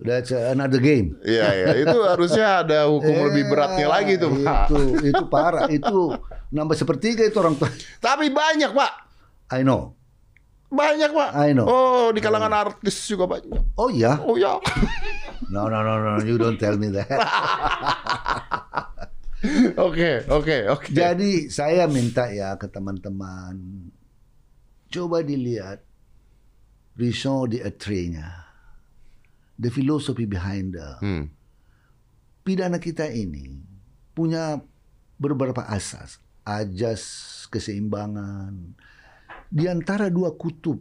That's, another game. Iya, ya. itu harusnya ada hukum lebih beratnya Eh, lagi tuh, Pak. Itu itu parah. Itu nambah sepertiga itu orang tua. Tapi banyak, Pak. I know. Banyak, Pak. I know. Oh, di kalangan artis juga banyak. Oh iya. Oh ya. No no no no. You don't tell me that. Oke, oke, oke. Jadi saya minta ya ke teman-teman coba dilihat raison d'être-nya. The philosophy behind the Hmm. pidana kita ini punya beberapa asas, ajas keseimbangan di antara dua kutub,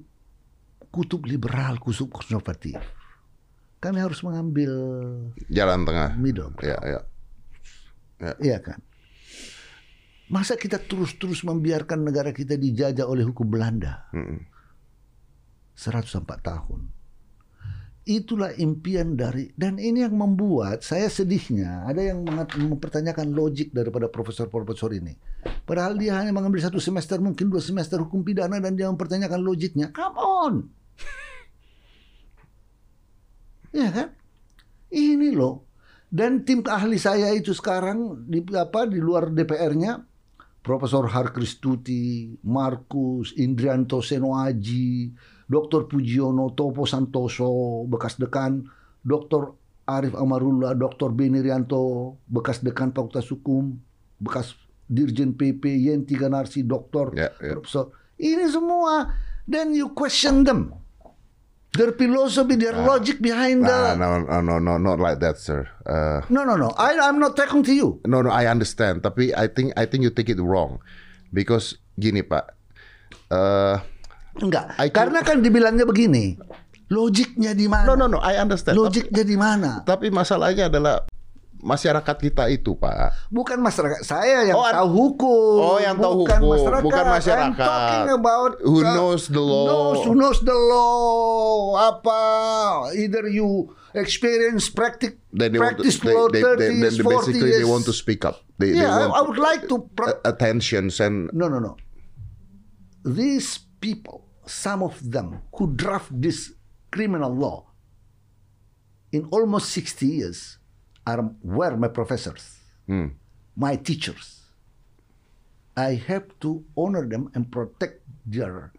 kutub liberal, kutub konservatif. Kami harus mengambil Jalan tengah. middle, Ya, ya. iya kan? Masa kita terus-terus membiarkan negara kita dijajah oleh hukum Belanda Mm-mm. 104 tahun. Itulah impian dari dan ini yang membuat saya sedihnya ada yang mempertanyakan logik daripada profesor-profesor ini. Padahal dia hanya mengambil satu semester mungkin dua semester hukum pidana dan dia mempertanyakan logiknya. Come on. ya kan? Ini loh. Dan tim ahli saya itu sekarang di apa di luar DPR-nya Profesor Harkristuti, Markus, Indrianto Senoaji, Dr. Pujiono, Topo Santoso, bekas dekan, Dr. Arif Amarullah, Dr. Beni Rianto, bekas dekan Fakultas Hukum, bekas Dirjen PP, Yenti Ganarsi, Doktor, Ya, ya. Profesor. Ini semua. Then you question them. Their philosophy, their logic behind Nah, the... no, no, no, no, not like that, sir. Uh, No, no, no. I, I'm not talking to you. no, no, I understand. Tapi I think I think you take it wrong, because gini Pak. Uh, Enggak. I- Karena kan dibilangnya begini. Logiknya di mana? no, no, no, I understand. Logiknya di mana? Tapi, masalahnya adalah masyarakat kita itu, Pak. Bukan masyarakat. Saya yang Oh, tahu hukum. Oh, yang tahu bukan hukum, Masyarakat. bukan I'm masyarakat. talking about Who uh, knows the law. Knows, who knows the law. Apa? Either you experience practice, Then they want to, practice they, law they, 30 they, years, they 40 basically years. they want to speak up. They, they yeah, I, want I would like to. Pro- a- attentions and No, no, no. These people, some of them who draft this criminal law in almost 60 years are were my professors, Hmm. my teachers. I have to honor them and protect their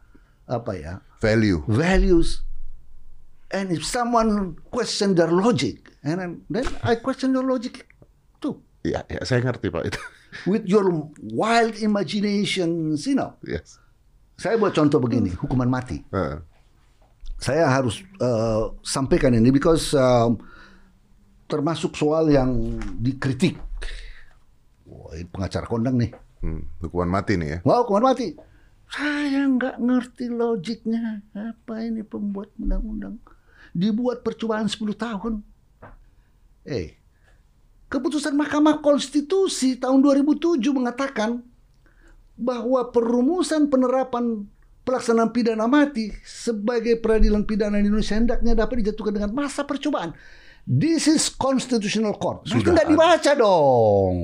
apa ya value. values. And if someone question their logic, and then, then I question your logic too. Ya, ya, saya ngerti Pak itu. With your wild imaginations, you know. yes. Saya buat contoh begini, hukuman mati. Uh, Saya harus uh, sampaikan ini because um, termasuk soal yang dikritik. Wah, ini pengacara kondang nih. hmm, hukuman mati nih ya. Wah, hukuman mati. Saya nggak ngerti logiknya. Apa ini pembuat undang-undang? Dibuat percobaan 10 tahun. Eh, keputusan Mahkamah Konstitusi tahun 2007 mengatakan bahwa perumusan penerapan pelaksanaan pidana mati sebagai peradilan pidana di Indonesia hendaknya dapat dijatuhkan dengan masa percobaan. This is constitutional court. Sudah ada. dibaca dong.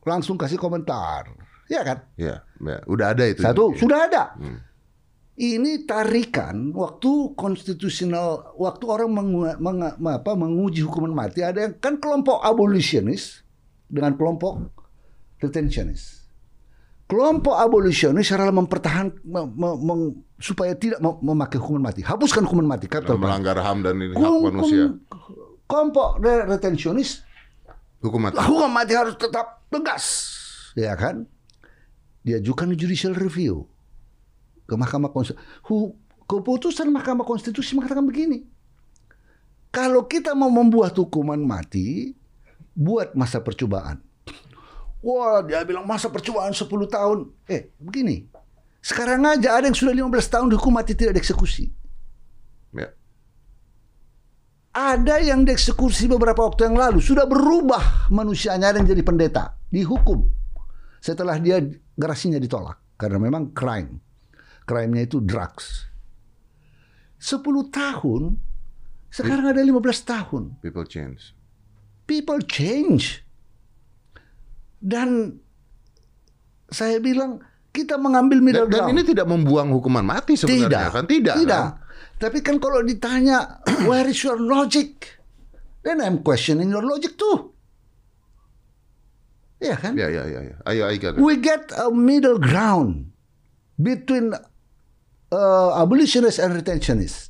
langsung kasih komentar. Ya kan? Ya, ya. udah ada itu. Satu, sudah ada. Hmm. Ini tarikan waktu konstitusional, waktu orang mengu, meng- apa, menguji hukuman mati, ada yang kan kelompok abolisionis dengan kelompok retentionist. Kelompok abolisionis adalah mempertahan mem- mem- meng- supaya tidak mem- memakai hukuman mati, hapuskan hukuman mati. Kata melanggar HAM dan ini hak manusia. kelompok re- retentionist Hukum mati. hukuman mati harus tetap tegas, ya kan? Diajukan judicial review ke Mahkamah Konstitusi. Keputusan Mahkamah Konstitusi mengatakan begini. Kalau kita mau membuat hukuman mati, buat masa percobaan. Wah, dia bilang masa percobaan 10 tahun. Eh, begini. Sekarang aja ada yang sudah 15 tahun dihukum mati tidak dieksekusi. Ya. Ada yang dieksekusi beberapa waktu yang lalu sudah berubah manusianya yang jadi pendeta, dihukum setelah dia gerasinya ditolak karena memang crime. Crime-nya itu drugs. 10 tahun sekarang ada 15 tahun. People change. People change. Dan saya bilang kita mengambil middle Dan, dan ground. ini tidak membuang hukuman mati sebenarnya Tidak. kan? Tidak. Tidak. kan? Tapi kan kalau ditanya where is your logic? Then I'm questioning your logic too. Iya kan? Ya, ya, ya, ya. Ayo, it. We get a middle ground between uh, abolitionists and retentionists.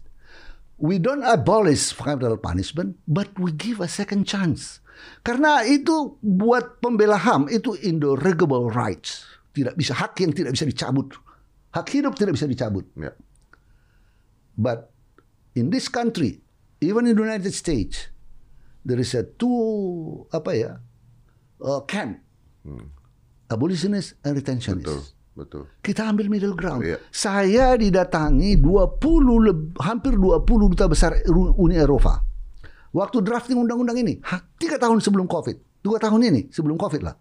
We don't abolish capital punishment, but we give a second chance. Karena itu buat pembela HAM itu inderogable rights. Tidak bisa hak yang tidak bisa dicabut. Hak hidup tidak bisa dicabut. Ya. But in this country, even in the United States, there is a two apa ya uh, camp, abolitionist and retentionist. Betul, betul. Kita ambil middle ground. Iya. Saya didatangi 20 leb- hampir 20 duta besar Uni Eropa. Waktu drafting undang-undang ini, ha, tiga tahun sebelum COVID, dua tahun ini sebelum COVID lah,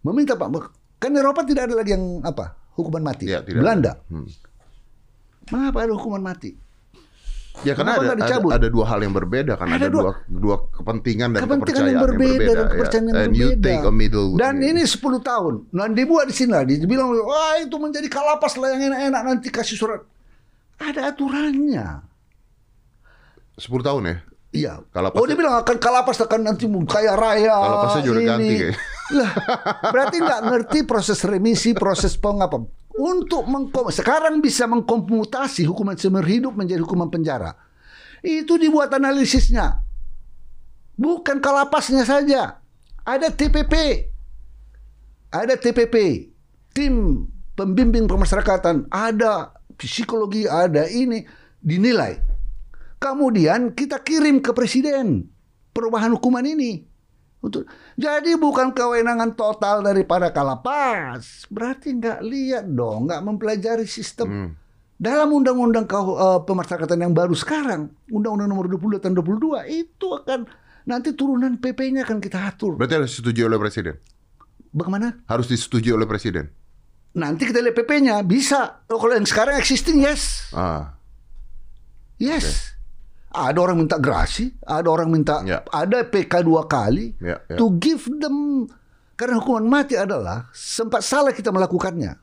meminta Pak, kan Eropa tidak ada lagi yang apa hukuman mati. Ya, tidak Belanda, ada. Hmm. mengapa ada hukuman mati? Ya karena Kenapa ada, ada, ada dua hal yang berbeda kan Ada ada, dua- dua, kepentingan dan kepentingan kepercayaan yang berbeda, dan ya. kepercayaan yang And berbeda. you take a middle dan ini 10 tahun. Dan dibuat di sini lah. Dibilang, wah itu menjadi kalapas lah yang enak-enak nanti kasih surat. Ada aturannya. 10 tahun ya. Iya. Kalapas- oh dia bilang akan kalapas akan nanti kaya raya. Kalapasnya juga ini. ganti. Lah, berarti nggak ngerti proses remisi, proses pengapa. Untuk mengkom sekarang bisa mengkomputasi hukuman seumur hidup menjadi hukuman penjara. Itu dibuat analisisnya. Bukan kalapasnya saja. Ada TPP. Ada TPP. Tim pembimbing pemasyarakatan. Ada psikologi, ada ini. Dinilai. Kemudian kita kirim ke presiden perubahan hukuman ini. Untuk jadi bukan kewenangan total daripada kalapas. Berarti nggak lihat dong, nggak mempelajari sistem. Hmm. Dalam undang-undang eh, pemasyarakatan yang baru sekarang, undang-undang nomor 22 tahun 22 itu akan nanti turunan PP-nya akan kita atur. Berarti harus disetujui oleh presiden. Bagaimana? Harus disetujui oleh presiden. Nanti kita lihat PP-nya bisa. Oh, kalau yang sekarang existing yes. Ah, Yes. Ada orang minta gerasi, ada orang minta Ya. ada PK dua kali Ya, ya. to give them karena hukuman mati adalah sempat salah kita melakukannya.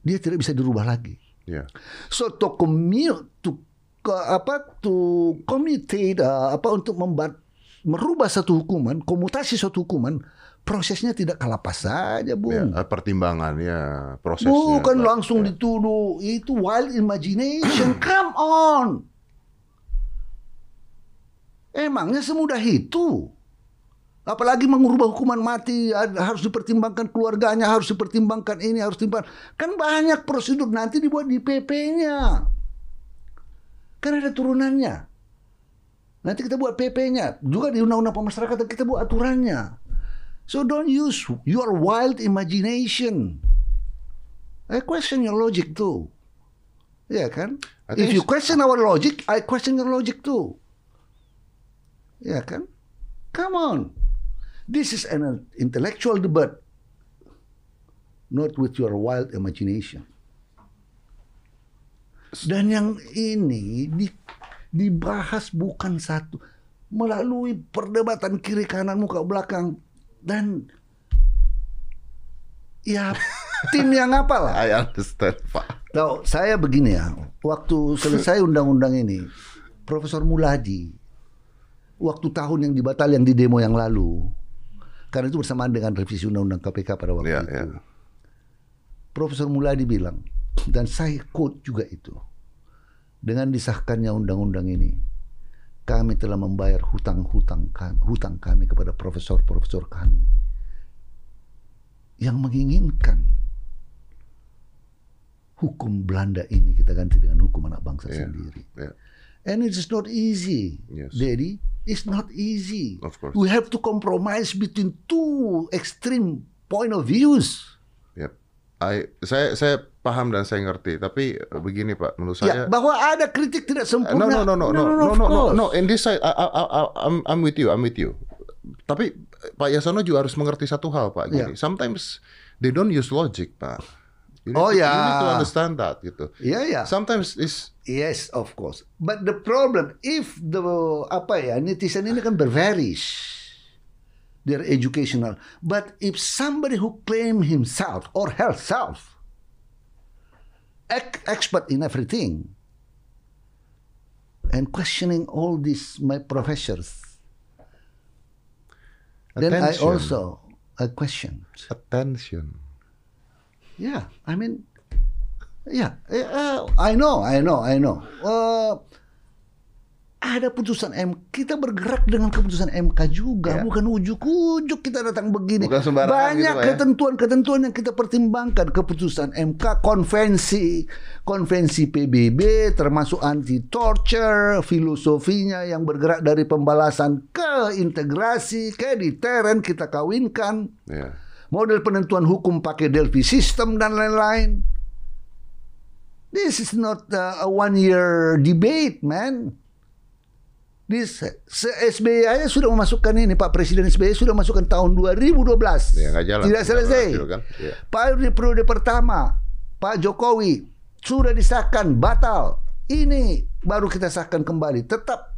Dia tidak bisa dirubah lagi. ya. So to commute to apa to commutate uh, apa untuk membuat merubah satu hukuman, komutasi suatu hukuman, prosesnya tidak kalapas saja, Bung. Ya, pertimbangan ya prosesnya. Bukan Pak. langsung Ya. dituduh itu wild imagination. Come on. Emangnya semudah itu? Apalagi mengubah hukuman mati harus dipertimbangkan keluarganya, harus dipertimbangkan ini, harus dipertimbangkan. Kan banyak prosedur nanti dibuat di PP-nya. Kan ada turunannya. Nanti kita buat PP-nya. Juga di Undang-Undang Pemasyarakatan kita buat aturannya. So don't use your wild imagination. I question your logic too. Ya kan? I think If you question our logic, I question your logic too. Ya kan? Come on. This is an intellectual debate. Not with your wild imagination. Dan yang ini di, dibahas bukan satu melalui perdebatan kiri kanan muka belakang dan ya tim yang apa lah. I understand, Pak. Tahu, saya begini ya, waktu selesai undang-undang ini, Profesor Muladi, waktu tahun yang dibatal yang di demo yang lalu, karena itu bersamaan dengan revisi undang-undang KPK pada waktu Iya, itu. iya. Profesor Muladi bilang, dan saya quote juga itu, dengan disahkannya undang-undang ini, kami telah membayar hutang-hutang kami, hutang kami kepada profesor-profesor kami yang menginginkan hukum Belanda ini kita ganti dengan hukum anak bangsa Iya, sendiri. iya. And it is not easy, Yes. Daddy. It's not easy. Of course. We have to compromise between two extreme point of views. Yep. I, saya saya paham dan saya ngerti, tapi eh, begini Pak, menurut Ya, saya bahwa ada kritik tidak Eh, sempurna. No, no, no, no, no, no, no, no, no, no. In this side, I, I, I, I'm, I'm with you, I'm with you. Tapi Pak Yasono juga harus mengerti satu hal, Pak. Gini, Ya. sometimes they don't use logic, Pak. You need Oh, to, ya. You need to understand that, gitu. Iya, ya. Sometimes is Yes, of course. But the problem, if the apa ya netizen ini kan bervaries, they're educational. But if somebody who claim himself or herself ex- expert in everything and questioning all these my professors, then I Attention. also I question. attention. Yeah, I mean, yeah, uh, I know, I know, I know. Uh, ada putusan M, kita bergerak dengan keputusan MK juga, Ya. bukan ujuk-ujuk kita datang begini. Bukan Banyak gitu, ya. ketentuan-ketentuan yang kita pertimbangkan, keputusan MK, konvensi, konvensi PBB, termasuk anti torture, filosofinya yang bergerak dari pembalasan ke integrasi, ke deteren kita kawinkan Ya. Model penentuan hukum pakai Delphi system dan lain-lain. This is not a one year debate, man. This SBY aja sudah memasukkan ini Pak Presiden SBY sudah masukkan tahun 2012. Ya, jalan. Tidak selesai. berhasil, kan? Ya. Pak di periode pertama Pak Jokowi sudah disahkan batal. Ini baru kita sahkan kembali. Tetap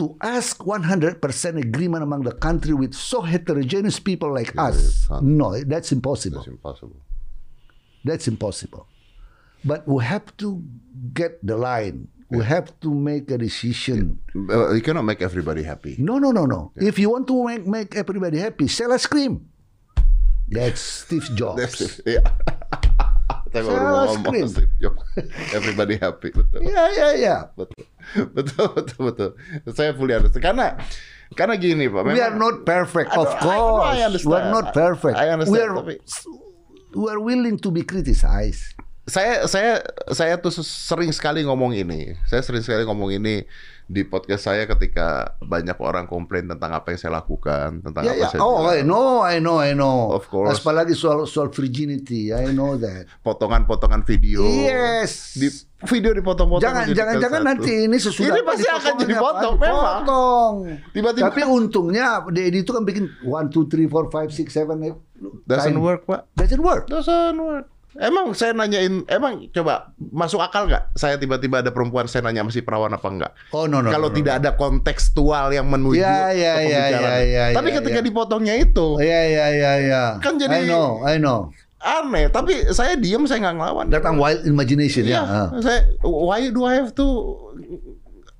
to ask 100% agreement among the country with so heterogeneous people like us. No, that's impossible. That's impossible. That's impossible. But we have to get the line. We have to make a decision. Uh, You cannot make everybody happy. No, no, no, no. If you want to make, make everybody happy, sell ice cream. That's Steve Jobs. That's it. Iya. Saya baru ngomong. Everybody happy, betul. Ya, ya, ya. betul betul betul betul saya fully understand karena karena gini pak We are not perfect, of I- course. I understand. We are not perfect. I understand, We are, tapi- we are willing to be criticized. saya saya saya tuh sering sekali ngomong ini saya sering sekali ngomong ini di podcast saya ketika banyak orang komplain tentang apa yang saya lakukan tentang Ya, apa ya. saya Oh. I know, I know, I know. Of course. Apalagi soal soal virginity, I know that. potongan-potongan video Yes. di video dipotong-potong Jangan, jangan, jangan satu. nanti ini sesudah Ini pasti akan jadi potong, memang. Tiba-tiba- Tapi untungnya Dedi itu kan bikin 1, 2, 3, 4, 5, 6, 7, 8. doesn't time. work pak Doesn't work. doesn't work Emang saya nanyain, emang coba masuk akal nggak? Saya tiba-tiba ada perempuan saya nanya masih perawan apa enggak? Oh, no, no. Kalau no, no, tidak ada kontekstual yang menuju Ya, ya, ke ya, pembicaraan. ya, ya, Tapi ya, ketika ya. dipotongnya itu Oh, ya, ya, ya, ya. Kan jadi- I know, I know. aneh. Tapi saya diem, saya nggak ngelawan. Datang wild imagination ya. ah. saya why do I have to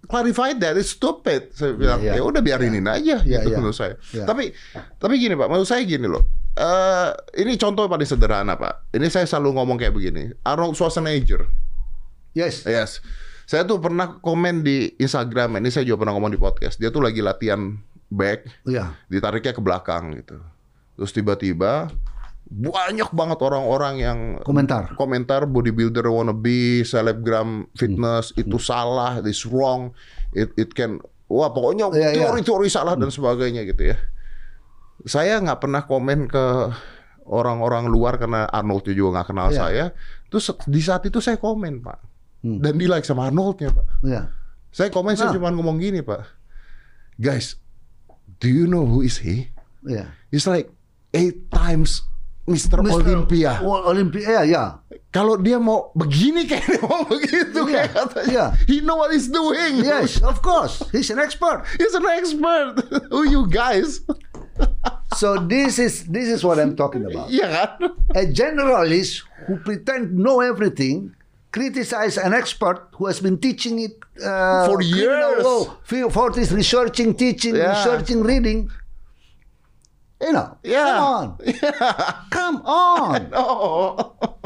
clarify that? It's stupid. Saya bilang iya. ya udah biarinin aja Iya, gitu iya. menurut saya. Iya. Tapi tapi gini Pak, menurut saya gini loh. Eh ini contoh paling sederhana Pak. Ini saya selalu ngomong kayak begini. Arnold Schwarzenegger. Yes. Yes. Saya tuh pernah komen di Instagram, ini saya juga pernah ngomong di podcast. Dia tuh lagi latihan back, Iya. ditariknya ke belakang gitu. Terus tiba-tiba banyak banget orang-orang yang Komentar. komentar bodybuilder wannabe, selebgram fitness itu salah, this wrong, it it can wah pokoknya Iya, iya. teori-teori salah dan sebagainya gitu ya. Saya nggak pernah komen ke orang-orang luar karena Arnold juga nggak kenal Iya. saya. Terus di saat itu saya komen pak, Hmm. dan di like sama Arnoldnya pak. Iya. Saya komen saya Ah. cuma ngomong gini pak, guys, do you know who is he? Iya. He's like eight times Mr. Olympia. Oh, Olympia, ya, ya. Kalau dia mau begini kayak dia mau begitu Iya, kayak katanya. iya. He know what he's doing. Yes, of course. He's an expert. He's an expert. Who you guys? So this is this is what I'm talking about. Kan? A generalist who pretend know everything criticize an expert who has been teaching it uh, For years. law, for for this researching, teaching, Yeah. researching, reading. You know, Yeah. come on, yeah. come on.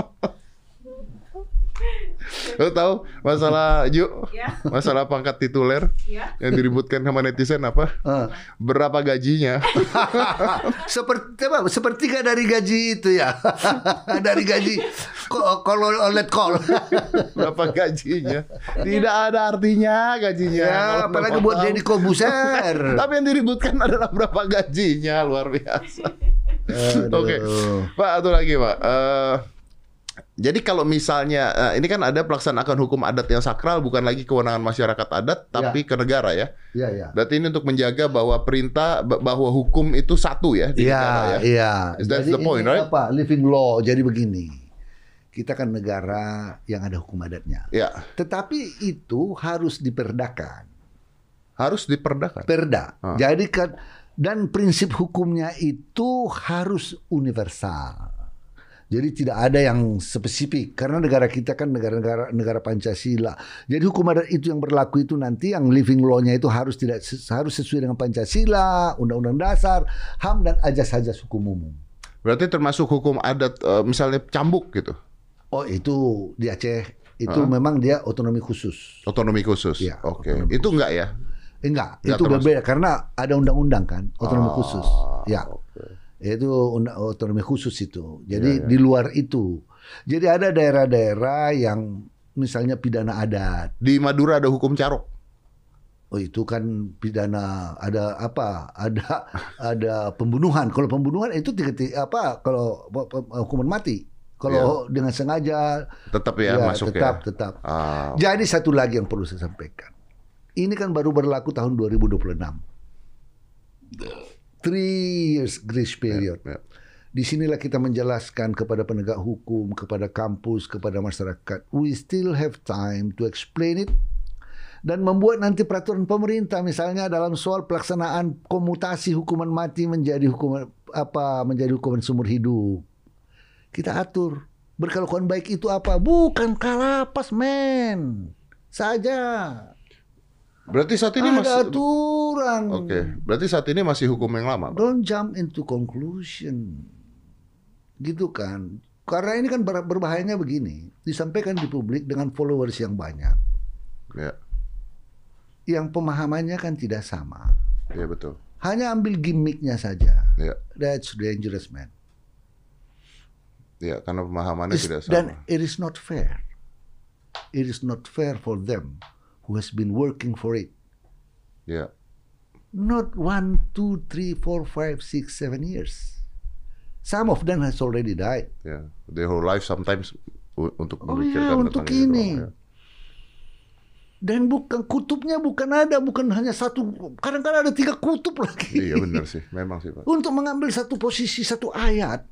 Oh. Lo tahu masalah yuk Ya. masalah pangkat tituler Ya. yang diributkan sama netizen apa? Uh, Berapa gajinya? seperti apa? Sepertiga dari gaji itu ya, dari gaji kalau oleh call. Berapa gajinya? Tidak ada artinya gajinya. ya, apalagi buat. Deddy Kobuser. Tapi yang diributkan adalah berapa gajinya luar biasa. Oke, Pak, satu lagi Pak. Eh, jadi kalau misalnya eh, ini kan ada pelaksanaan hukum adat yang sakral bukan lagi kewenangan masyarakat adat tapi ke negara ya. Ya, ya. Berarti ini untuk menjaga bahwa perintah ba- bahwa hukum itu satu ya di negara Iya, ya. iya. That's Jadi the point, ini right? apa? Living law. Jadi begini. Kita kan negara yang ada hukum adatnya. Ya, Tetapi itu harus diperdakan. harus diperdakan. Perda. Ah. Jadi kan dan prinsip hukumnya itu harus universal. Jadi tidak ada yang spesifik karena negara kita kan negara-negara negara Pancasila. Jadi hukum adat itu yang berlaku itu nanti yang living law-nya itu harus tidak harus sesuai dengan Pancasila, Undang-Undang Dasar, HAM dan ajas-ajas hukum umum. Berarti termasuk hukum adat eh, misalnya cambuk gitu. Oh itu di Aceh itu Ah. memang dia otonomi khusus. Otonomi khusus. Iya, Oke. otonomi Itu enggak ya? Enggak, Nggak itu termasuk. berbeda karena ada undang-undang kan otonomi Ah, khusus. Ya. oke. Itu undang- otonomi khusus itu. Jadi Iya, iya. di luar itu. Jadi ada daerah-daerah yang misalnya pidana adat. Di Madura ada hukum carok. Oh itu kan pidana ada apa? Ada ada pembunuhan. Kalau pembunuhan itu tiga, tiga- apa? Kalau hukuman mati. Kalau dengan sengaja Tetap ya, masuk tetap ya. tetap. Ah, Jadi satu lagi yang perlu saya sampaikan. Ini kan baru berlaku tahun 2026. Three years grace period. ya. Di sinilah kita menjelaskan kepada penegak hukum, kepada kampus, kepada masyarakat. We still have time to explain it dan membuat nanti peraturan pemerintah misalnya dalam soal pelaksanaan komutasi hukuman mati menjadi hukuman apa menjadi hukuman seumur hidup. Kita atur berkelakuan baik itu apa? Bukan kalapas men. Saja. Berarti saat ini Ada masih aturan. Oke, berarti saat ini masih hukum yang lama. Pak? Don't jump into conclusion. Gitu kan. Karena ini kan ber- berbahayanya begini. Disampaikan di publik dengan followers yang banyak. Ya, Yang pemahamannya kan tidak sama. ya betul. Hanya ambil gimmicknya saja. Ya, That's dangerous man. ya karena pemahamannya It's- tidak sama. dan it is not fair. It is not fair for them who has been working for it. Ya, Not one, two, three, four, five, six, seven years. Some of them has already died. ya. The whole life sometimes untuk Oh iya, untuk ini. doang, ya. Dan bukan kutubnya bukan ada, bukan hanya satu. Kadang-kadang ada tiga kutub lagi. Iya benar sih, memang sih Pak. Untuk mengambil satu posisi satu ayat.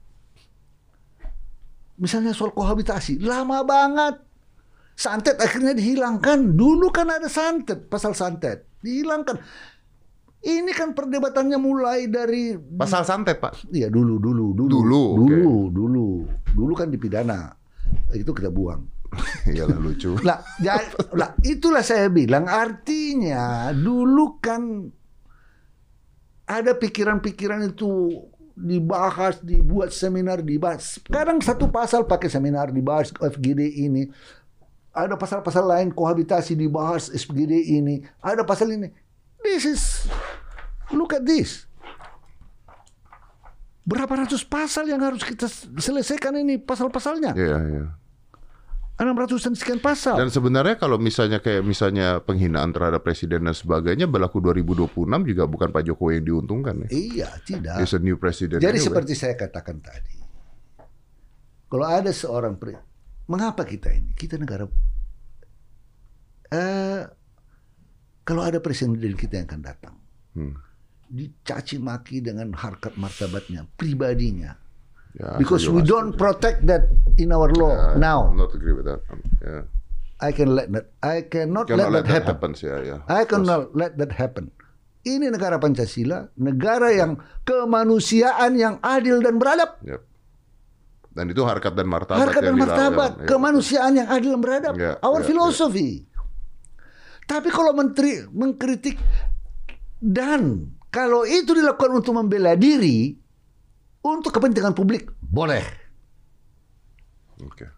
Misalnya soal kohabitasi, lama banget. Santet akhirnya dihilangkan. Dulu kan ada santet, pasal santet. Dihilangkan. Ini kan perdebatannya mulai dari Pasal santet Pak. Iya dulu dulu dulu Dulu, dulu dulu dulu kan dipidana itu kita buang. Iyalah lucu. Lah, ya, lah itulah saya bilang artinya dulu kan ada pikiran-pikiran itu dibahas, dibuat seminar, dibahas. Sekarang satu pasal pakai seminar dibahas FGD ini. Ada pasal-pasal lain kohabitasi dibahas FGD ini. Ada pasal ini. This is look at this. Berapa ratus pasal yang harus kita selesaikan ini pasal-pasalnya? Iya, iya. 600 dan sekian pasal. Dan sebenarnya kalau misalnya kayak misalnya penghinaan terhadap presiden dan sebagainya berlaku 2026 juga bukan Pak Jokowi yang diuntungkan ya. Iya, tidak. A new president. Jadi anyway. seperti saya katakan tadi, kalau ada seorang mengapa kita ini? Kita negara, eh, kalau ada presiden kita yang akan datang, Hmm. dicaci maki dengan harkat martabatnya, pribadinya, Ya, because we don't protect that in our law Ya, now. I'm not agree with that. Um, yeah. I can let that, I cannot Cannot let, that happen. happens, ya, ya. I cannot let that happen. Ini negara Pancasila, negara yang kemanusiaan yang adil dan beradab. Yep. Dan itu harkat dan martabat Harkat dan martabat, dilakukan. Iya. kemanusiaan yang adil dan beradab. Ya, Our ya, philosophy. Tapi kalau menteri mengkritik dan kalau itu dilakukan untuk membela diri untuk kepentingan publik, boleh. Oke.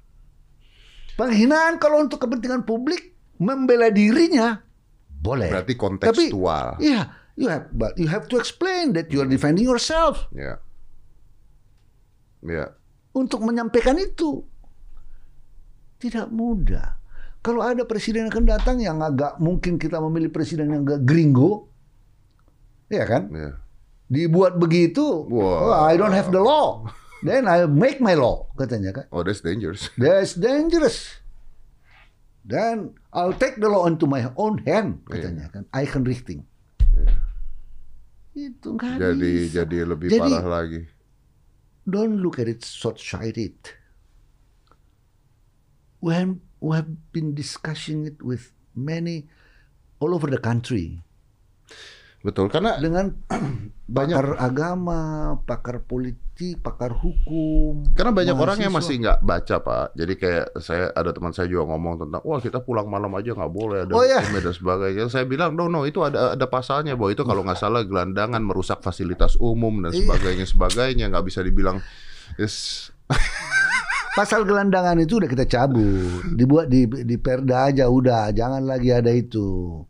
Penghinaan kalau untuk kepentingan publik membela dirinya boleh. Berarti kontekstual. Tapi, iya, you have but you have to explain that you are defending yourself Ya. Ya. Untuk menyampaikan itu. Tidak mudah. Kalau ada presiden yang akan datang yang agak mungkin kita memilih presiden yang agak gringo, ya kan? Ya. Dibuat begitu, Wah. oh, I don't have the law. Then I make my law, katanya kan. Oh, that's dangerous. That's dangerous. Then I'll take the law into my own hand, katanya kan. Einrichting. Itu nggak Jadi bisa. jadi lebih Jadi- parah lagi. Don't look at it short-sighted. We have, we have been discussing it with many all over the country Betul, karena dengan Banyak- pakar agama, pakar politik, pakar hukum. Karena banyak orang yang masih nggak baca pak. Jadi kayak saya ada teman saya juga ngomong tentang, wah kita pulang malam aja nggak boleh ada Oh, hukumnya dan sebagainya. Saya bilang, no no itu ada ada pasalnya bahwa itu kalau nggak salah gelandangan merusak fasilitas umum dan Iya. sebagainya sebagainya nggak bisa dibilang yes Pasal gelandangan itu udah kita cabut, dibuat di di Perda aja udah, jangan lagi ada itu.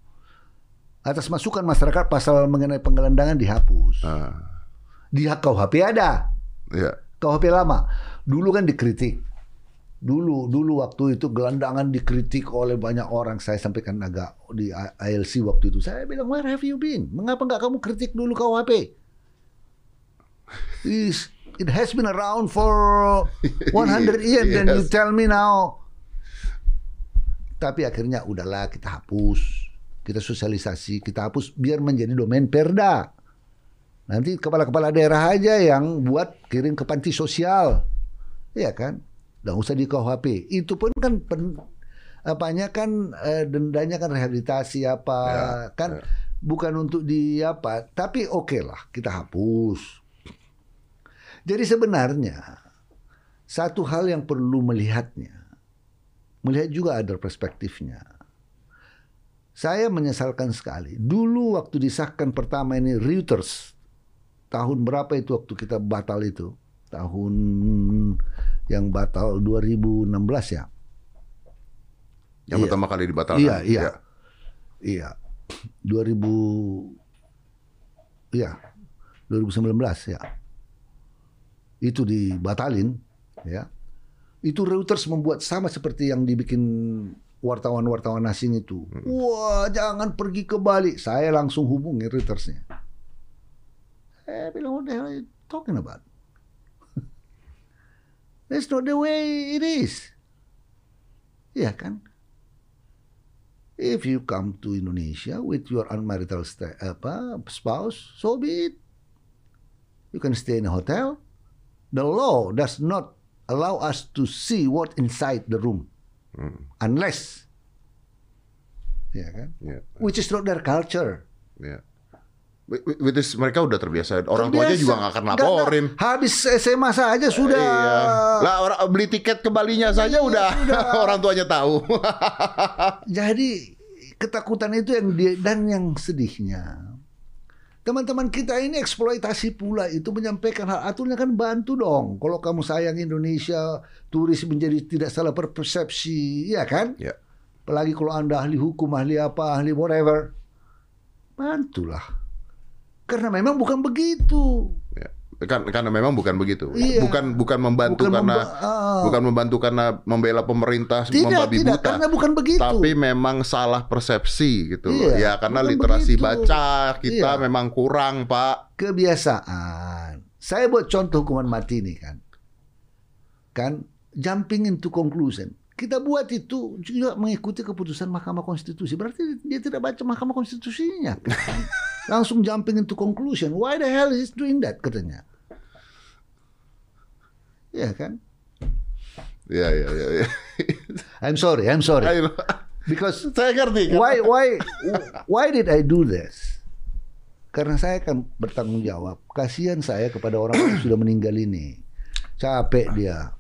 Atas masukan masyarakat pasal mengenai penggelandangan dihapus. Ah, Di KUHP ada, ya KUHP lama. Dulu kan dikritik. Dulu dulu waktu itu gelandangan dikritik oleh banyak orang. Saya sampaikan agak di ILC waktu itu. Saya bilang, "Where have you been? Mengapa nggak kamu kritik dulu KUHP?" Is it has been around for 100 years then you Yes. tell me now. Tapi akhirnya udahlah kita hapus. Kita sosialisasi, kita hapus biar menjadi domain Perda. Nanti kepala-kepala daerah aja yang buat kirim ke panti sosial. Iya kan? Nggak usah di KUHP. Itu pun kan pen, apanya kan eh, dendanya kan rehabilitasi apa Ya, kan ya. bukan untuk di apa. Tapi oke lah kita hapus. Jadi sebenarnya satu hal yang perlu melihatnya. Melihat juga ada perspektifnya. Saya menyesalkan sekali. Dulu waktu disahkan pertama ini Reuters tahun berapa itu waktu kita batal itu? Tahun yang batal 2016 ya. yang Iya. pertama kali dibatalkan. Iya, iya. Ya. Iya. 2000 Iya. 2019 ya. Itu dibatalin ya. Itu Reuters membuat sama seperti yang dibikin wartawan-wartawan asing itu. Wah, jangan pergi ke Bali. Saya langsung hubungi Reutersnya. Eh, bilang, what the hell are you talking about? That's not the way it is. Iya kan? If you come to Indonesia with your unmarital apa, spouse, so be it. You can stay in a hotel. The law does not allow us to see what inside the room Hmm, unless ya kan ya, which is not their culture ya. Wh- wh- which is mereka udah terbiasa. Orang tuanya Terbiasa. juga nggak akan laporin. nggak. habis SMA saja sudah Iya. Lah orang beli tiket ke Balinya saja Iya, udah sudah. orang tuanya tahu. Jadi ketakutan itu yang dia dan yang sedihnya teman-teman kita ini eksploitasi pula itu menyampaikan hal aturannya kan bantu dong. Kalau kamu sayang Indonesia, turis menjadi tidak salah berpersepsi, ya kan? ya. Apalagi kalau anda ahli hukum, ahli apa, ahli whatever, bantulah. Karena memang bukan begitu. Kan karena memang bukan begitu. Iya. Bukan bukan membantu Bukan karena memba- ah. bukan membantu karena membela pemerintah Tidak, membabi tidak, buta. karena bukan begitu. Tapi memang salah persepsi gitu loh. Iya, Ya karena literasi begitu. baca kita Iya. memang kurang, Pak. kebiasaan. Saya buat contoh hukuman mati nih kan. Kan jumping into conclusion. Kita buat itu juga mengikuti keputusan Mahkamah Konstitusi. Berarti dia tidak baca Mahkamah Konstitusinya. kan? Langsung jumping into conclusion. Why the hell is doing that katanya. Ya kan? Iya, iya, iya. iya. I'm sorry, I'm sorry. Ayo. Because Saya ngerti. kan? why why why did I do this? karena saya akan bertanggung jawab. Kasihan saya kepada orang yang sudah meninggal ini. Capek dia.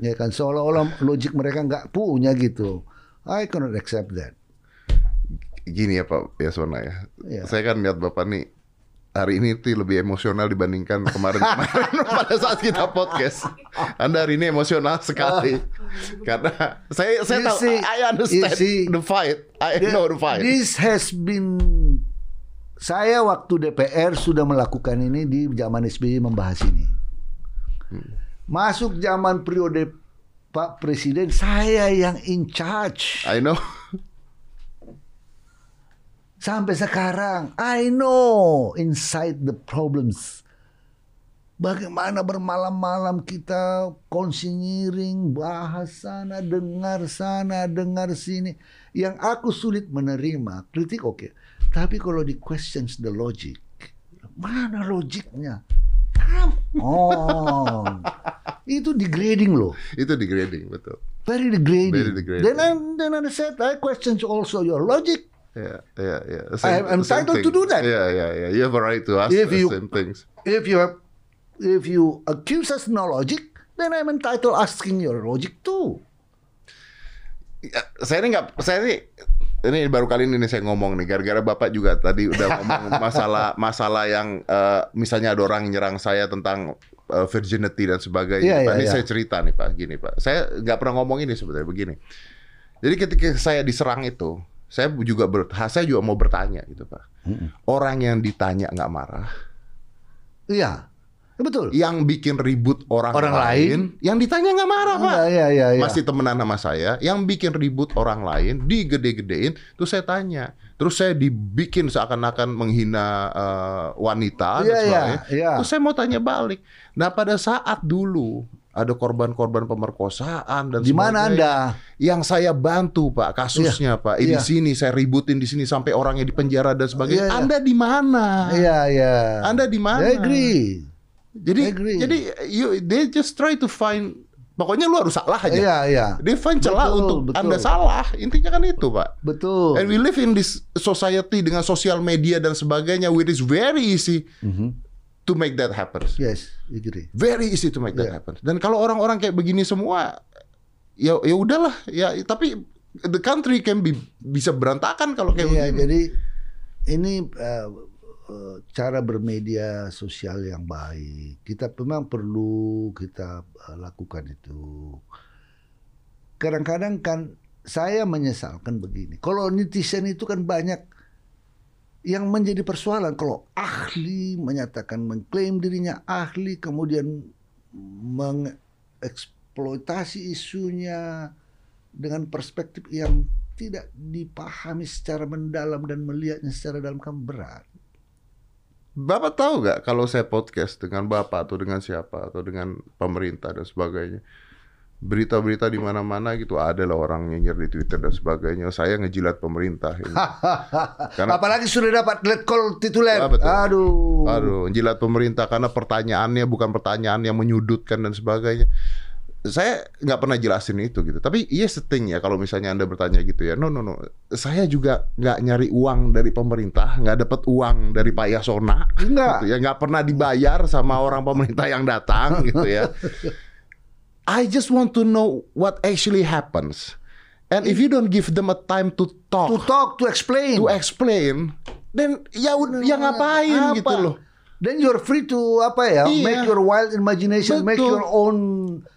Ya kan seolah-olah logik mereka nggak punya gitu. I cannot accept that. Gini ya Pak Yasona ya. Iya. Saya kan lihat Bapak nih hari ini tuh lebih emosional dibandingkan kemarin-kemarin pada saat kita podcast. Anda hari ini emosional sekali. Karena saya saya You tahu see- I understand see- the fight. I know the fight. This has been saya waktu DPR sudah melakukan ini di zaman SBY membahas ini. Masuk zaman periode Pak Presiden saya yang in charge. I know. Sampai sekarang I know inside the problems. Bagaimana bermalam-malam kita konsinyiring, bahas sana, dengar sana, dengar sini. Yang aku sulit menerima, kritik oke. Tapi kalau di questions the logic, mana logiknya? On. Itu degrading loh. Itu degrading betul. Very degrading. Very degrading. Then I, then I said, I question also your logic. Yeah, yeah, yeah. I am entitled to do that. Yeah, yeah, yeah. You have a right to ask If the you- same things. if you have, if you accuse us no logic, then I'm entitled asking your logic too. Ya, saya ini nggak, saya ini ini baru kali ini saya ngomong nih, gara-gara bapak juga tadi udah ngomong masalah masalah yang eh, misalnya ada orang nyerang saya tentang eh, virginity dan sebagainya. Iya, Pak, iya, ini iya. saya cerita nih pak, gini pak, saya nggak pernah ngomong ini sebenarnya begini. Jadi ketika saya diserang itu, saya juga ber, saya juga mau bertanya gitu pak. Orang yang ditanya nggak marah, Iya, betul. yang bikin ribut orang, Orang lain, yang ditanya nggak marah pak. Iya, iya, iya, iya. Masih temenan sama saya, yang bikin ribut orang lain, digede-gedein, terus saya tanya. Terus saya dibikin seakan-akan menghina eh, wanita dan Iya, iya, iya. Terus saya mau tanya balik. Nah pada saat dulu ada korban-korban pemerkosaan dan Di mana. Anda? Yang saya bantu Pak kasusnya Pak. Eh, Di Iya. sini saya ributin di sini sampai orangnya di penjara dan sebagainya. Iya, iya. Anda di mana? Iya, iya. Anda di mana? Agree. Jadi agree. jadi you they just try to find pokoknya lu harus salah aja. Iya, iya. Dia find celah Betul, untuk betul. Anda salah. Intinya kan itu, Pak. Betul. And we live in this society dengan sosial media dan sebagainya which is very easy Mhm. To make that happen. Yes, agree. Very easy to make that Yeah. happen. Dan kalau orang-orang kayak begini semua ya ya udahlah ya tapi the country can be bisa berantakan kalau kayak Iya, begini. jadi ini eh, cara bermedia sosial yang baik. Kita memang perlu kita eh, lakukan itu. Kadang-kadang kan saya menyesalkan begini. Kalau netizen itu kan banyak yang menjadi persoalan kalau ahli menyatakan mengklaim dirinya ahli kemudian mengeksploitasi isunya dengan perspektif yang tidak dipahami secara mendalam dan melihatnya secara dalam kan berat. Bapak tahu nggak kalau saya podcast dengan Bapak atau dengan siapa atau dengan pemerintah dan sebagainya. Berita-berita di mana-mana gitu ada lah orang nyinyir di Twitter dan sebagainya. Saya ngejilat pemerintah ini. Karena- Apalagi sudah dapat let call tituler. Ah, betul. Aduh. Aduh, jilat pemerintah karena pertanyaannya bukan pertanyaan yang menyudutkan dan sebagainya. Saya nggak pernah jelasin itu gitu. Tapi iya setting ya kalau misalnya anda bertanya gitu ya. No no no. Saya juga nggak nyari uang dari pemerintah, nggak dapat uang dari Pak Yasona. Enggak. Gitu ya nggak pernah dibayar sama orang pemerintah yang datang gitu ya. I just want to know what actually happens. And if you don't give them a time to talk, To talk, to explain. to explain, then ya ud- ya ngapain Apa? gitu loh. Then you're free to apa ya, Iya. make your wild imagination, make Betul. your own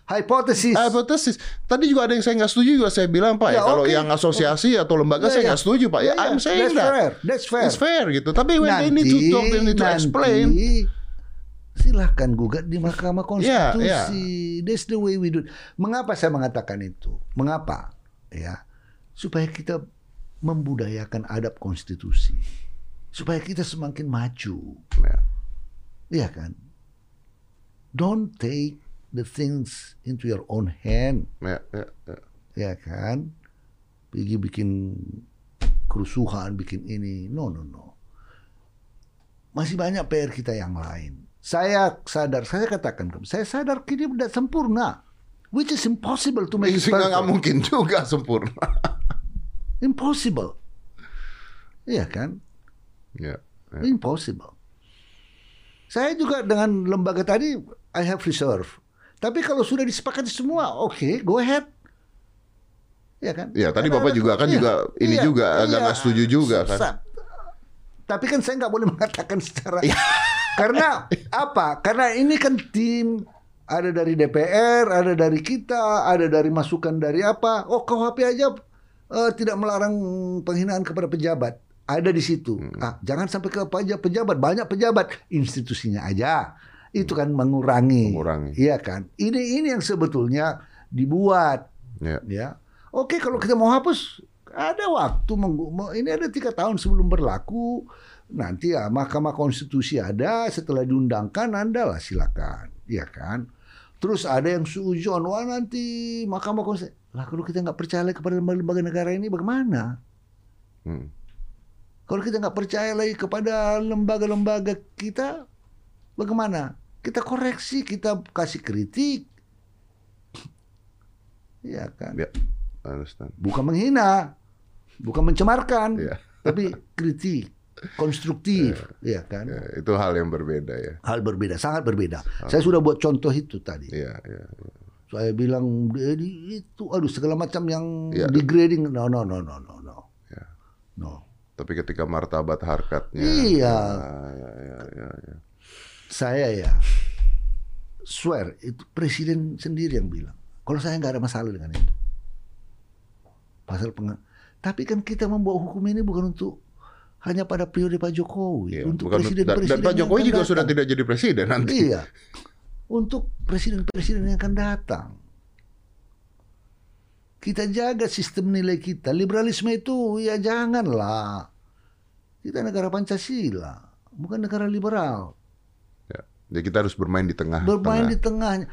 hypothesis. Hipotesis. Tadi juga ada yang saya nggak setuju juga saya bilang Pak ya, Ya, kalau yang asosiasi atau lembaga Ya, saya ya. nggak setuju Pak ya. Ya, ya. I'm saying That's that. fair. That's fair. It's fair gitu. Tapi when they need to talk, they need to explain. Silahkan gugat di Mahkamah Ya, Konstitusi. That's the way we do. it. Mengapa saya mengatakan itu? Mengapa? Ya, supaya kita membudayakan adab konstitusi, supaya kita semakin maju. Ya. Iya kan? Don't take the things into your own hand, Ya, ya, ya. ya kan? Pergi bikin kerusuhan, bikin ini. No, no, no. Masih banyak PR kita yang lain. Saya sadar, saya katakan, saya sadar kini tidak sempurna. Which is impossible to make it Sehingga nggak perfect. mungkin juga sempurna. Impossible. Iya kan? ya. Impossible. Saya juga dengan lembaga tadi I have reserve. Tapi kalau sudah disepakati semua, oke, go ahead. Ya kan? Ya, tadi Karena Bapak juga kan iya, juga ini iya, juga agak iya. nggak setuju juga kan. Tapi kan saya nggak boleh mengatakan secara Iya. Karena apa? Karena ini kan tim ada dari DPR, ada dari kita, ada dari masukan dari apa? Oh KUHP aja eh, tidak melarang penghinaan kepada pejabat. Ada di situ. Hmm. Ah, jangan sampai ke pejabat, pejabat banyak pejabat institusinya aja. Itu kan mengurangi. Mengurangi. Iya kan? Ini ini yang sebetulnya dibuat Ya. ya. Oke kalau kita mau hapus ada waktu menggu- ini ada tiga tahun sebelum berlaku nanti ya Mahkamah Konstitusi ada setelah diundangkan anda lah silakan ya kan terus ada yang suujon wah nanti Mahkamah Konstitusi lah kalau kita nggak percaya kepada lembaga negara ini bagaimana Hmm. kalau kita nggak percaya lagi kepada lembaga-lembaga kita bagaimana kita koreksi kita kasih kritik ya kan Ya. Understand. bukan menghina, bukan mencemarkan, Ya. tapi kritik, konstruktif, ya kan? Ya, itu hal yang berbeda ya. Hal berbeda, sangat berbeda. Saya sudah buat contoh itu tadi. Iya, iya. Saya bilang "Dedi, itu, aduh segala macam yang Ya. degrading, no, no, no, no, no, no, Ya. no. Tapi ketika martabat harkatnya. Iya. Ya, ya, ya, ya, ya. Saya ya, swear itu presiden sendiri yang bilang. Kalau saya nggak ada masalah dengan itu. Pasal peng Tapi kan kita membawa hukum ini bukan untuk hanya pada periode Pak Jokowi, Iya, untuk presiden-presiden dan Pak Jokowi juga sudah datang. tidak jadi presiden nanti. Iya. Untuk presiden-presiden yang akan datang. Kita jaga sistem nilai kita. Liberalisme itu ya janganlah. Kita negara Pancasila, bukan negara liberal. Ya. Jadi kita harus bermain di tengah. Bermain tengah. di tengahnya.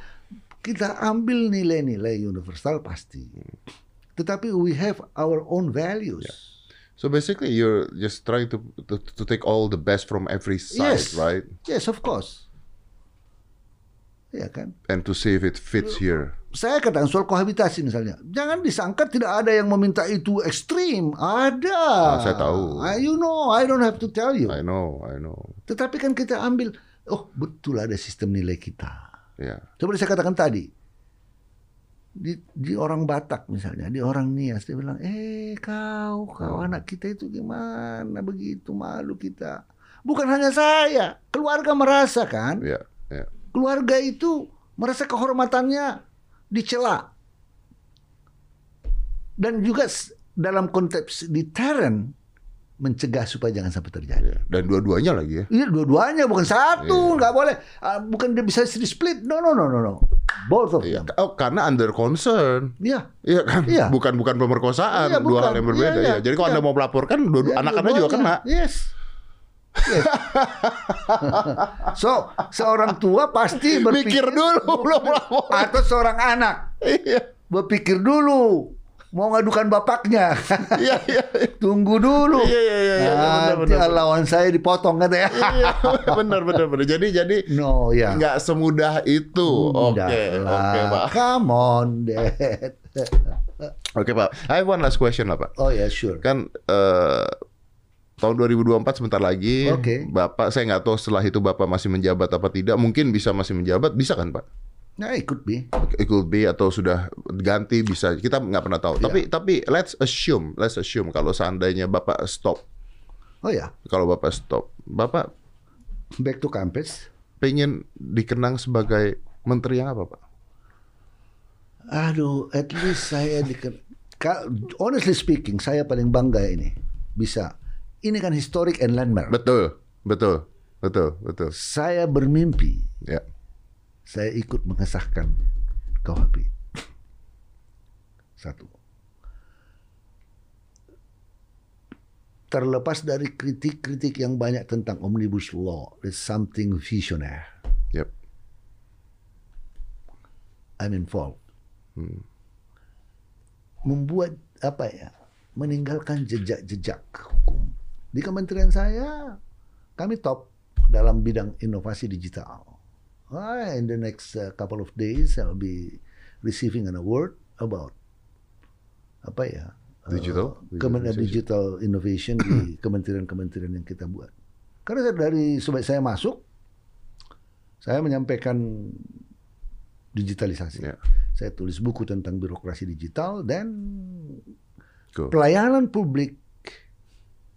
Kita ambil nilai-nilai universal pasti. Tetapi we have our own values. So basically you're just trying to, to to take all the best from every side, Yes. right? Yes, of course. Ya kan? And to see if it fits here. saya katakan soal kohabitasi misalnya, jangan disangka tidak ada yang meminta itu ekstrim. Ada. Ah, saya tahu. Ah, you know, I don't have to tell you. I know, I know. Tetapi kan kita ambil, oh betul ada sistem nilai kita. Ya. Seperti saya katakan tadi, di, di orang Batak misalnya, di orang Nias, dia bilang, eh kau, kau anak kita itu gimana begitu malu kita. Bukan hanya saya, keluarga merasa kan, Ya, ya. keluarga itu merasa kehormatannya dicela. Dan juga dalam konteks deterrent mencegah supaya jangan sampai terjadi. ya. Dan dua-duanya lagi ya. Iya, dua-duanya bukan satu, Iya. nggak boleh. Ah, bukan dia bisa split. No, no, no, no, no. Both of Iya. them. Oh, karena under concern. Iya. Iya kan? Iya. Bukan bukan pemerkosaan, Iya, dua bukan. hal yang berbeda Iya, iya. ya. Jadi kalau Iya. Anda mau melaporkan dua Iya, anak Anda juga kena. Yes. Yes. so, seorang tua pasti berpikir Mikir dulu belum melapor. atau seorang anak Iya. berpikir dulu mau ngadukan bapaknya. Iya, iya. Tunggu dulu. Iya, iya, iya, iya. Benar, Nanti benar, lawan saya dipotong kan ya. Iya, benar benar benar. Jadi jadi No, ya. nggak semudah itu. Oke, Udah lah. oke, Pak. Come on, Dad. Oke, Pak. I have one last question lah, Pak. Oh ya, sure. Kan eh, tahun 2024 sebentar lagi. Oke. Bapak saya nggak tahu setelah itu Bapak masih menjabat apa tidak. Mungkin bisa masih menjabat, bisa kan, Pak? Nah, ikut be. It could be atau sudah ganti bisa. Kita nggak pernah tahu. Iya. Tapi tapi let's assume, let's assume kalau seandainya Bapak stop. Oh ya, Kalau Bapak stop, Bapak back to campus. pengen dikenang sebagai menteri yang apa, Pak? Aduh, at least saya diken... Ka- honestly speaking, saya paling bangga ini bisa. Ini kan historic and landmark. Betul, betul, betul, betul. saya bermimpi Ya, saya ikut mengesahkan KUHP. Satu. Terlepas dari kritik-kritik yang banyak tentang omnibus law, there's something visionaire. yep. I'm involved. Membuat apa ya? Meninggalkan jejak-jejak hukum. Di kementerian saya, kami top dalam bidang inovasi digital. Ah, in the next uh, couple of days, I'll be receiving an award about apa ya? uh, Digital? Kemen- Digital digital innovation di kementerian-kementerian yang kita buat. Karena dari sebab saya masuk, saya menyampaikan digitalisasi. Ya. Saya tulis buku tentang birokrasi digital dan Cool. pelayanan publik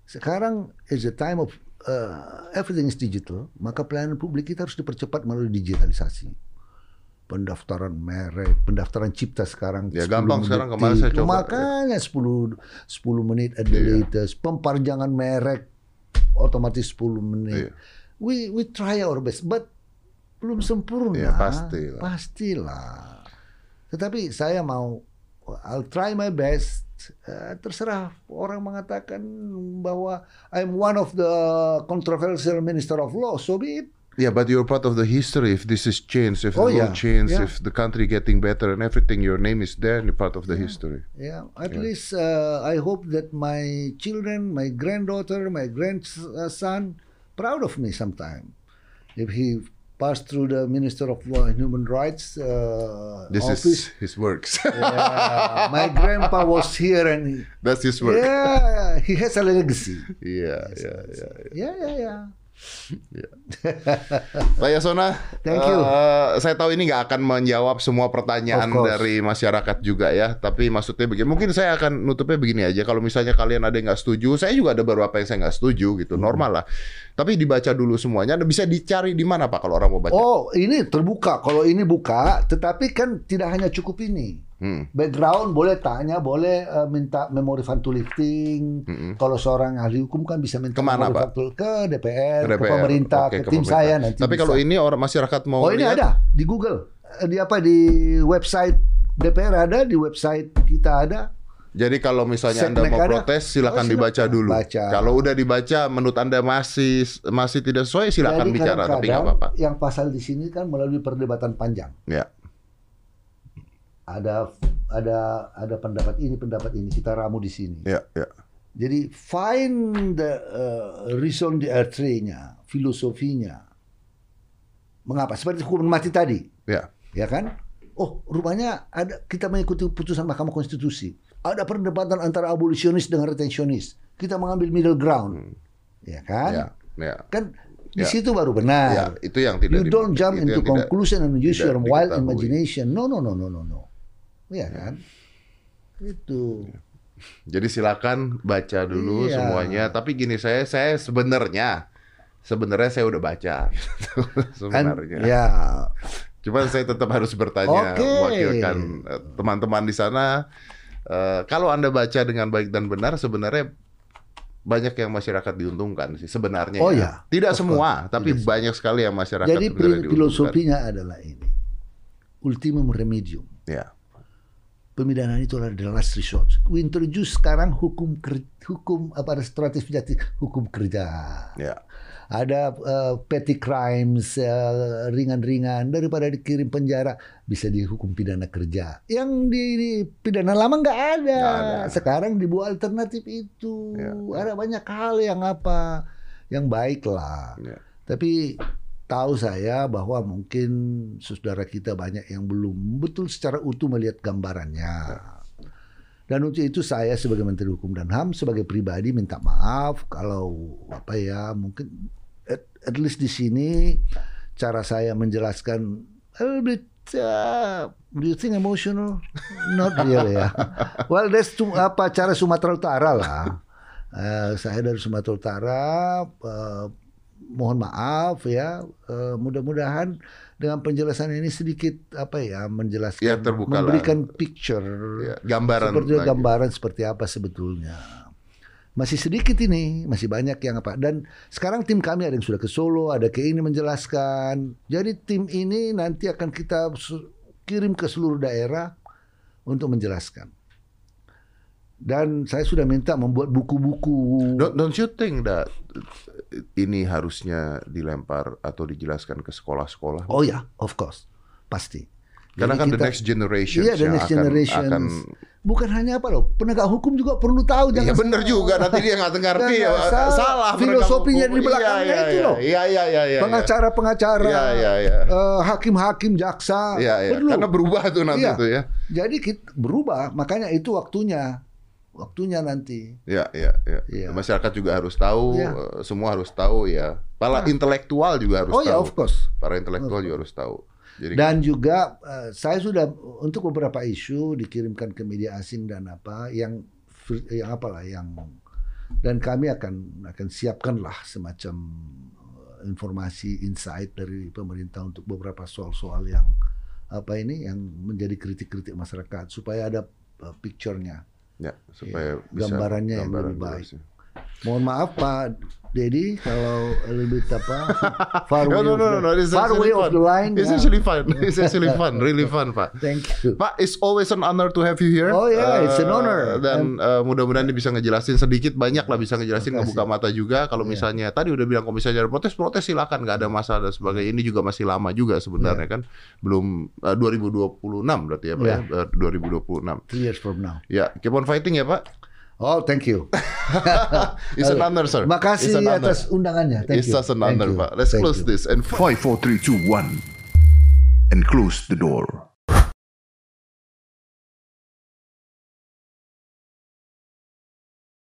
sekarang is a time of uh, everything is digital, maka pelayanan publik kita harus dipercepat melalui digitalisasi. Pendaftaran merek, pendaftaran cipta sekarang Ya, 10 gampang menit. sekarang, kemarin saya coba. Makanya 10 10 menit at the Iya. latest. Pemparjangan merek otomatis 10 menit. Iya. We we try our best, but belum sempurna. Ya, pastilah. Pastilah. Tetapi saya mau I'll try my best. Eh, terserah orang mengatakan bahwa I'm one of the controversial minister of law, so be it. Yeah, but you're part of the history. If this is changed, if the Oh, law yeah. changed, Yeah. if the country getting better and everything, your name is there and you're part of the history. Yeah, at least uh, I hope that my children, my granddaughter, my grandson, proud of me sometime. If he passed through the Minister of and Human Rights uh, This office, is his works. yeah, my grandpa was here and he, That's his work. yeah, he has a legacy. Yeah, yeah, yeah. Yeah, yeah, yeah. Pak Yasona, Thank you. eh, saya tahu ini nggak akan menjawab semua pertanyaan dari masyarakat juga ya. Tapi maksudnya begini, mungkin saya akan nutupnya begini aja. Kalau misalnya kalian ada yang nggak setuju, saya juga ada beberapa yang saya nggak setuju gitu, Hmm. normal lah. Tapi dibaca dulu semuanya. Bisa dicari di mana Pak kalau orang mau baca? Oh, ini terbuka. Kalau ini buka, tetapi kan tidak hanya cukup ini. Hmm. Background boleh tanya, boleh eh, minta memori fanto lifting. Kalau seorang ahli hukum kan bisa minta Ke mana, memori Pak? ke DPR, Ke ke, DPR. pemerintah, Oke, ke, ke tim pemerintah. saya nanti. Tapi bisa. kalau ini orang masyarakat mau Oh, ini lihat, ada di Google. Di apa di website DPR ada, di website kita ada. Jadi kalau misalnya Anda mau ada? protes silakan Oh, dibaca dulu. Baca. Kalau udah dibaca menurut Anda masih masih tidak sesuai silakan Jadi bicara tapi nggak apa-apa. Yang pasal di sini kan melalui perdebatan panjang. Ya. Ada ada ada pendapat ini, pendapat ini kita ramu di sini. Ya, ya. Jadi find the uh, reason d'être-nya, filosofinya. Mengapa? Seperti hukuman mati tadi, Ya. ya kan? Oh, rupanya ada kita mengikuti putusan Mahkamah Konstitusi. Ada perdebatan antara abolisionis dengan retensionis. Kita mengambil middle ground. Ya kan? Ya, ya. Kan di Ya. situ baru benar. Ya, itu yang tidak You don't jump into conclusion and use your wild imagination. No, no, no, no, no, no. Iya kan? Itu. Jadi silakan baca dulu Iya. semuanya. Tapi gini saya saya sebenarnya sebenarnya saya udah baca gitu, Kan, sebenarnya. ya. Cuman saya tetap harus bertanya Oke. mewakilkan eh, teman-teman di sana. Eh, kalau Anda baca dengan baik dan benar sebenarnya banyak yang masyarakat diuntungkan sih sebenarnya. Oh, ya. ya. Tidak Of semua, tapi banyak sekali yang masyarakat Jadi sebenarnya filosofinya adalah ini. Ultimum remedium. Ya. Pemidanaan itu adalah the last resort. We introduce sekarang hukum hukum apa restoratif justice, hukum kerja. Ya. Ada uh, petty crimes uh, ringan-ringan daripada dikirim penjara bisa dihukum pidana kerja. Yang di, di pidana lama nggak ada. Ada. Sekarang dibuat alternatif itu. Ya. Ada banyak hal yang apa yang baik lah. Ya. Tapi tahu saya bahwa mungkin saudara kita banyak yang belum betul secara utuh melihat gambarannya. Dan untuk itu saya sebagai Menteri Hukum dan HAM sebagai pribadi minta maaf kalau apa ya mungkin at, at least di sini cara saya menjelaskan a little bit uh, do you think emotional? Not really ya. Well, that's too, apa cara Sumatera Utara lah. Eh, saya dari Sumatera Utara. eh, mohon maaf ya. Eh, mudah-mudahan dengan penjelasan ini sedikit apa ya menjelaskan, Ya, terbuka lah. memberikan picture, Ya, gambaran seperti lagi. gambaran seperti apa sebetulnya. Masih sedikit ini, masih banyak yang apa. Dan sekarang tim kami ada yang sudah ke Solo, ada ke ini menjelaskan. Jadi tim ini nanti akan kita kirim ke seluruh daerah untuk menjelaskan. Dan saya sudah minta membuat buku-buku. Don't, don't you think that ini harusnya dilempar atau dijelaskan ke sekolah-sekolah? Oh ya, of course, pasti. Karena Jadi kan the kita- next generation Iya, the yang next akan, generation. akan Bukan hanya apa loh, penegak hukum juga perlu tahu. Iya jangan benar salah. juga nanti dia nggak ngerti ya, salah. salah Filosofinya di belakangnya Iya, itu iya, loh. Iya iya iya iya. Pengacara-pengacara, Iya iya iya. eh, hakim-hakim, jaksa, Iya iya. perlu. Karena berubah tuh nanti Iya. tuh ya. Jadi kita berubah, makanya itu waktunya waktunya nanti. Ya, ya, ya. Iya. Masyarakat juga harus tahu, Iya. eh, semua harus tahu ya. Para intelektual juga harus Oh tahu. ya, of course. Para intelektual juga harus tahu. Jadi Dan juga eh, saya sudah untuk beberapa isu dikirimkan ke media asing dan apa yang yang apalah yang dan kami akan akan siapkanlah semacam eh, informasi insight dari pemerintah untuk beberapa soal-soal yang apa ini yang menjadi kritik-kritik masyarakat supaya ada eh, picture-nya. Ya, supaya bisa Gambarannya yang lebih baik. jelasnya. Mohon maaf Pak Dedi kalau lebih apa far No, away no, of no, the, no, it's far away of fun. the line. It's ya. actually fun. It's actually fun. Really fun, Pak. Thank you. Pak, it's always an honor to have you here. Oh, yeah, it's an Eh, honor. Dan eh, mudah-mudahan bisa ngejelasin sedikit banyak lah bisa ngejelasin ngebuka mata juga. Kalau misalnya tadi udah bilang ada protes, protes silakan nggak ada masalah dan sebagainya. Ini juga masih lama juga sebenarnya kan. Belum eh, 2026 berarti ya Pak Iya. ya. Eh, 2026. Three years from now. Ya, keep on fighting ya Pak. Oh, thank you. It's an honor, sir. Terima kasih It's an honor. atas undangannya. Thank It's you. an honor. Pak. Let's Thank close you. this and 5, 4, 3, 2, 1. And close the door.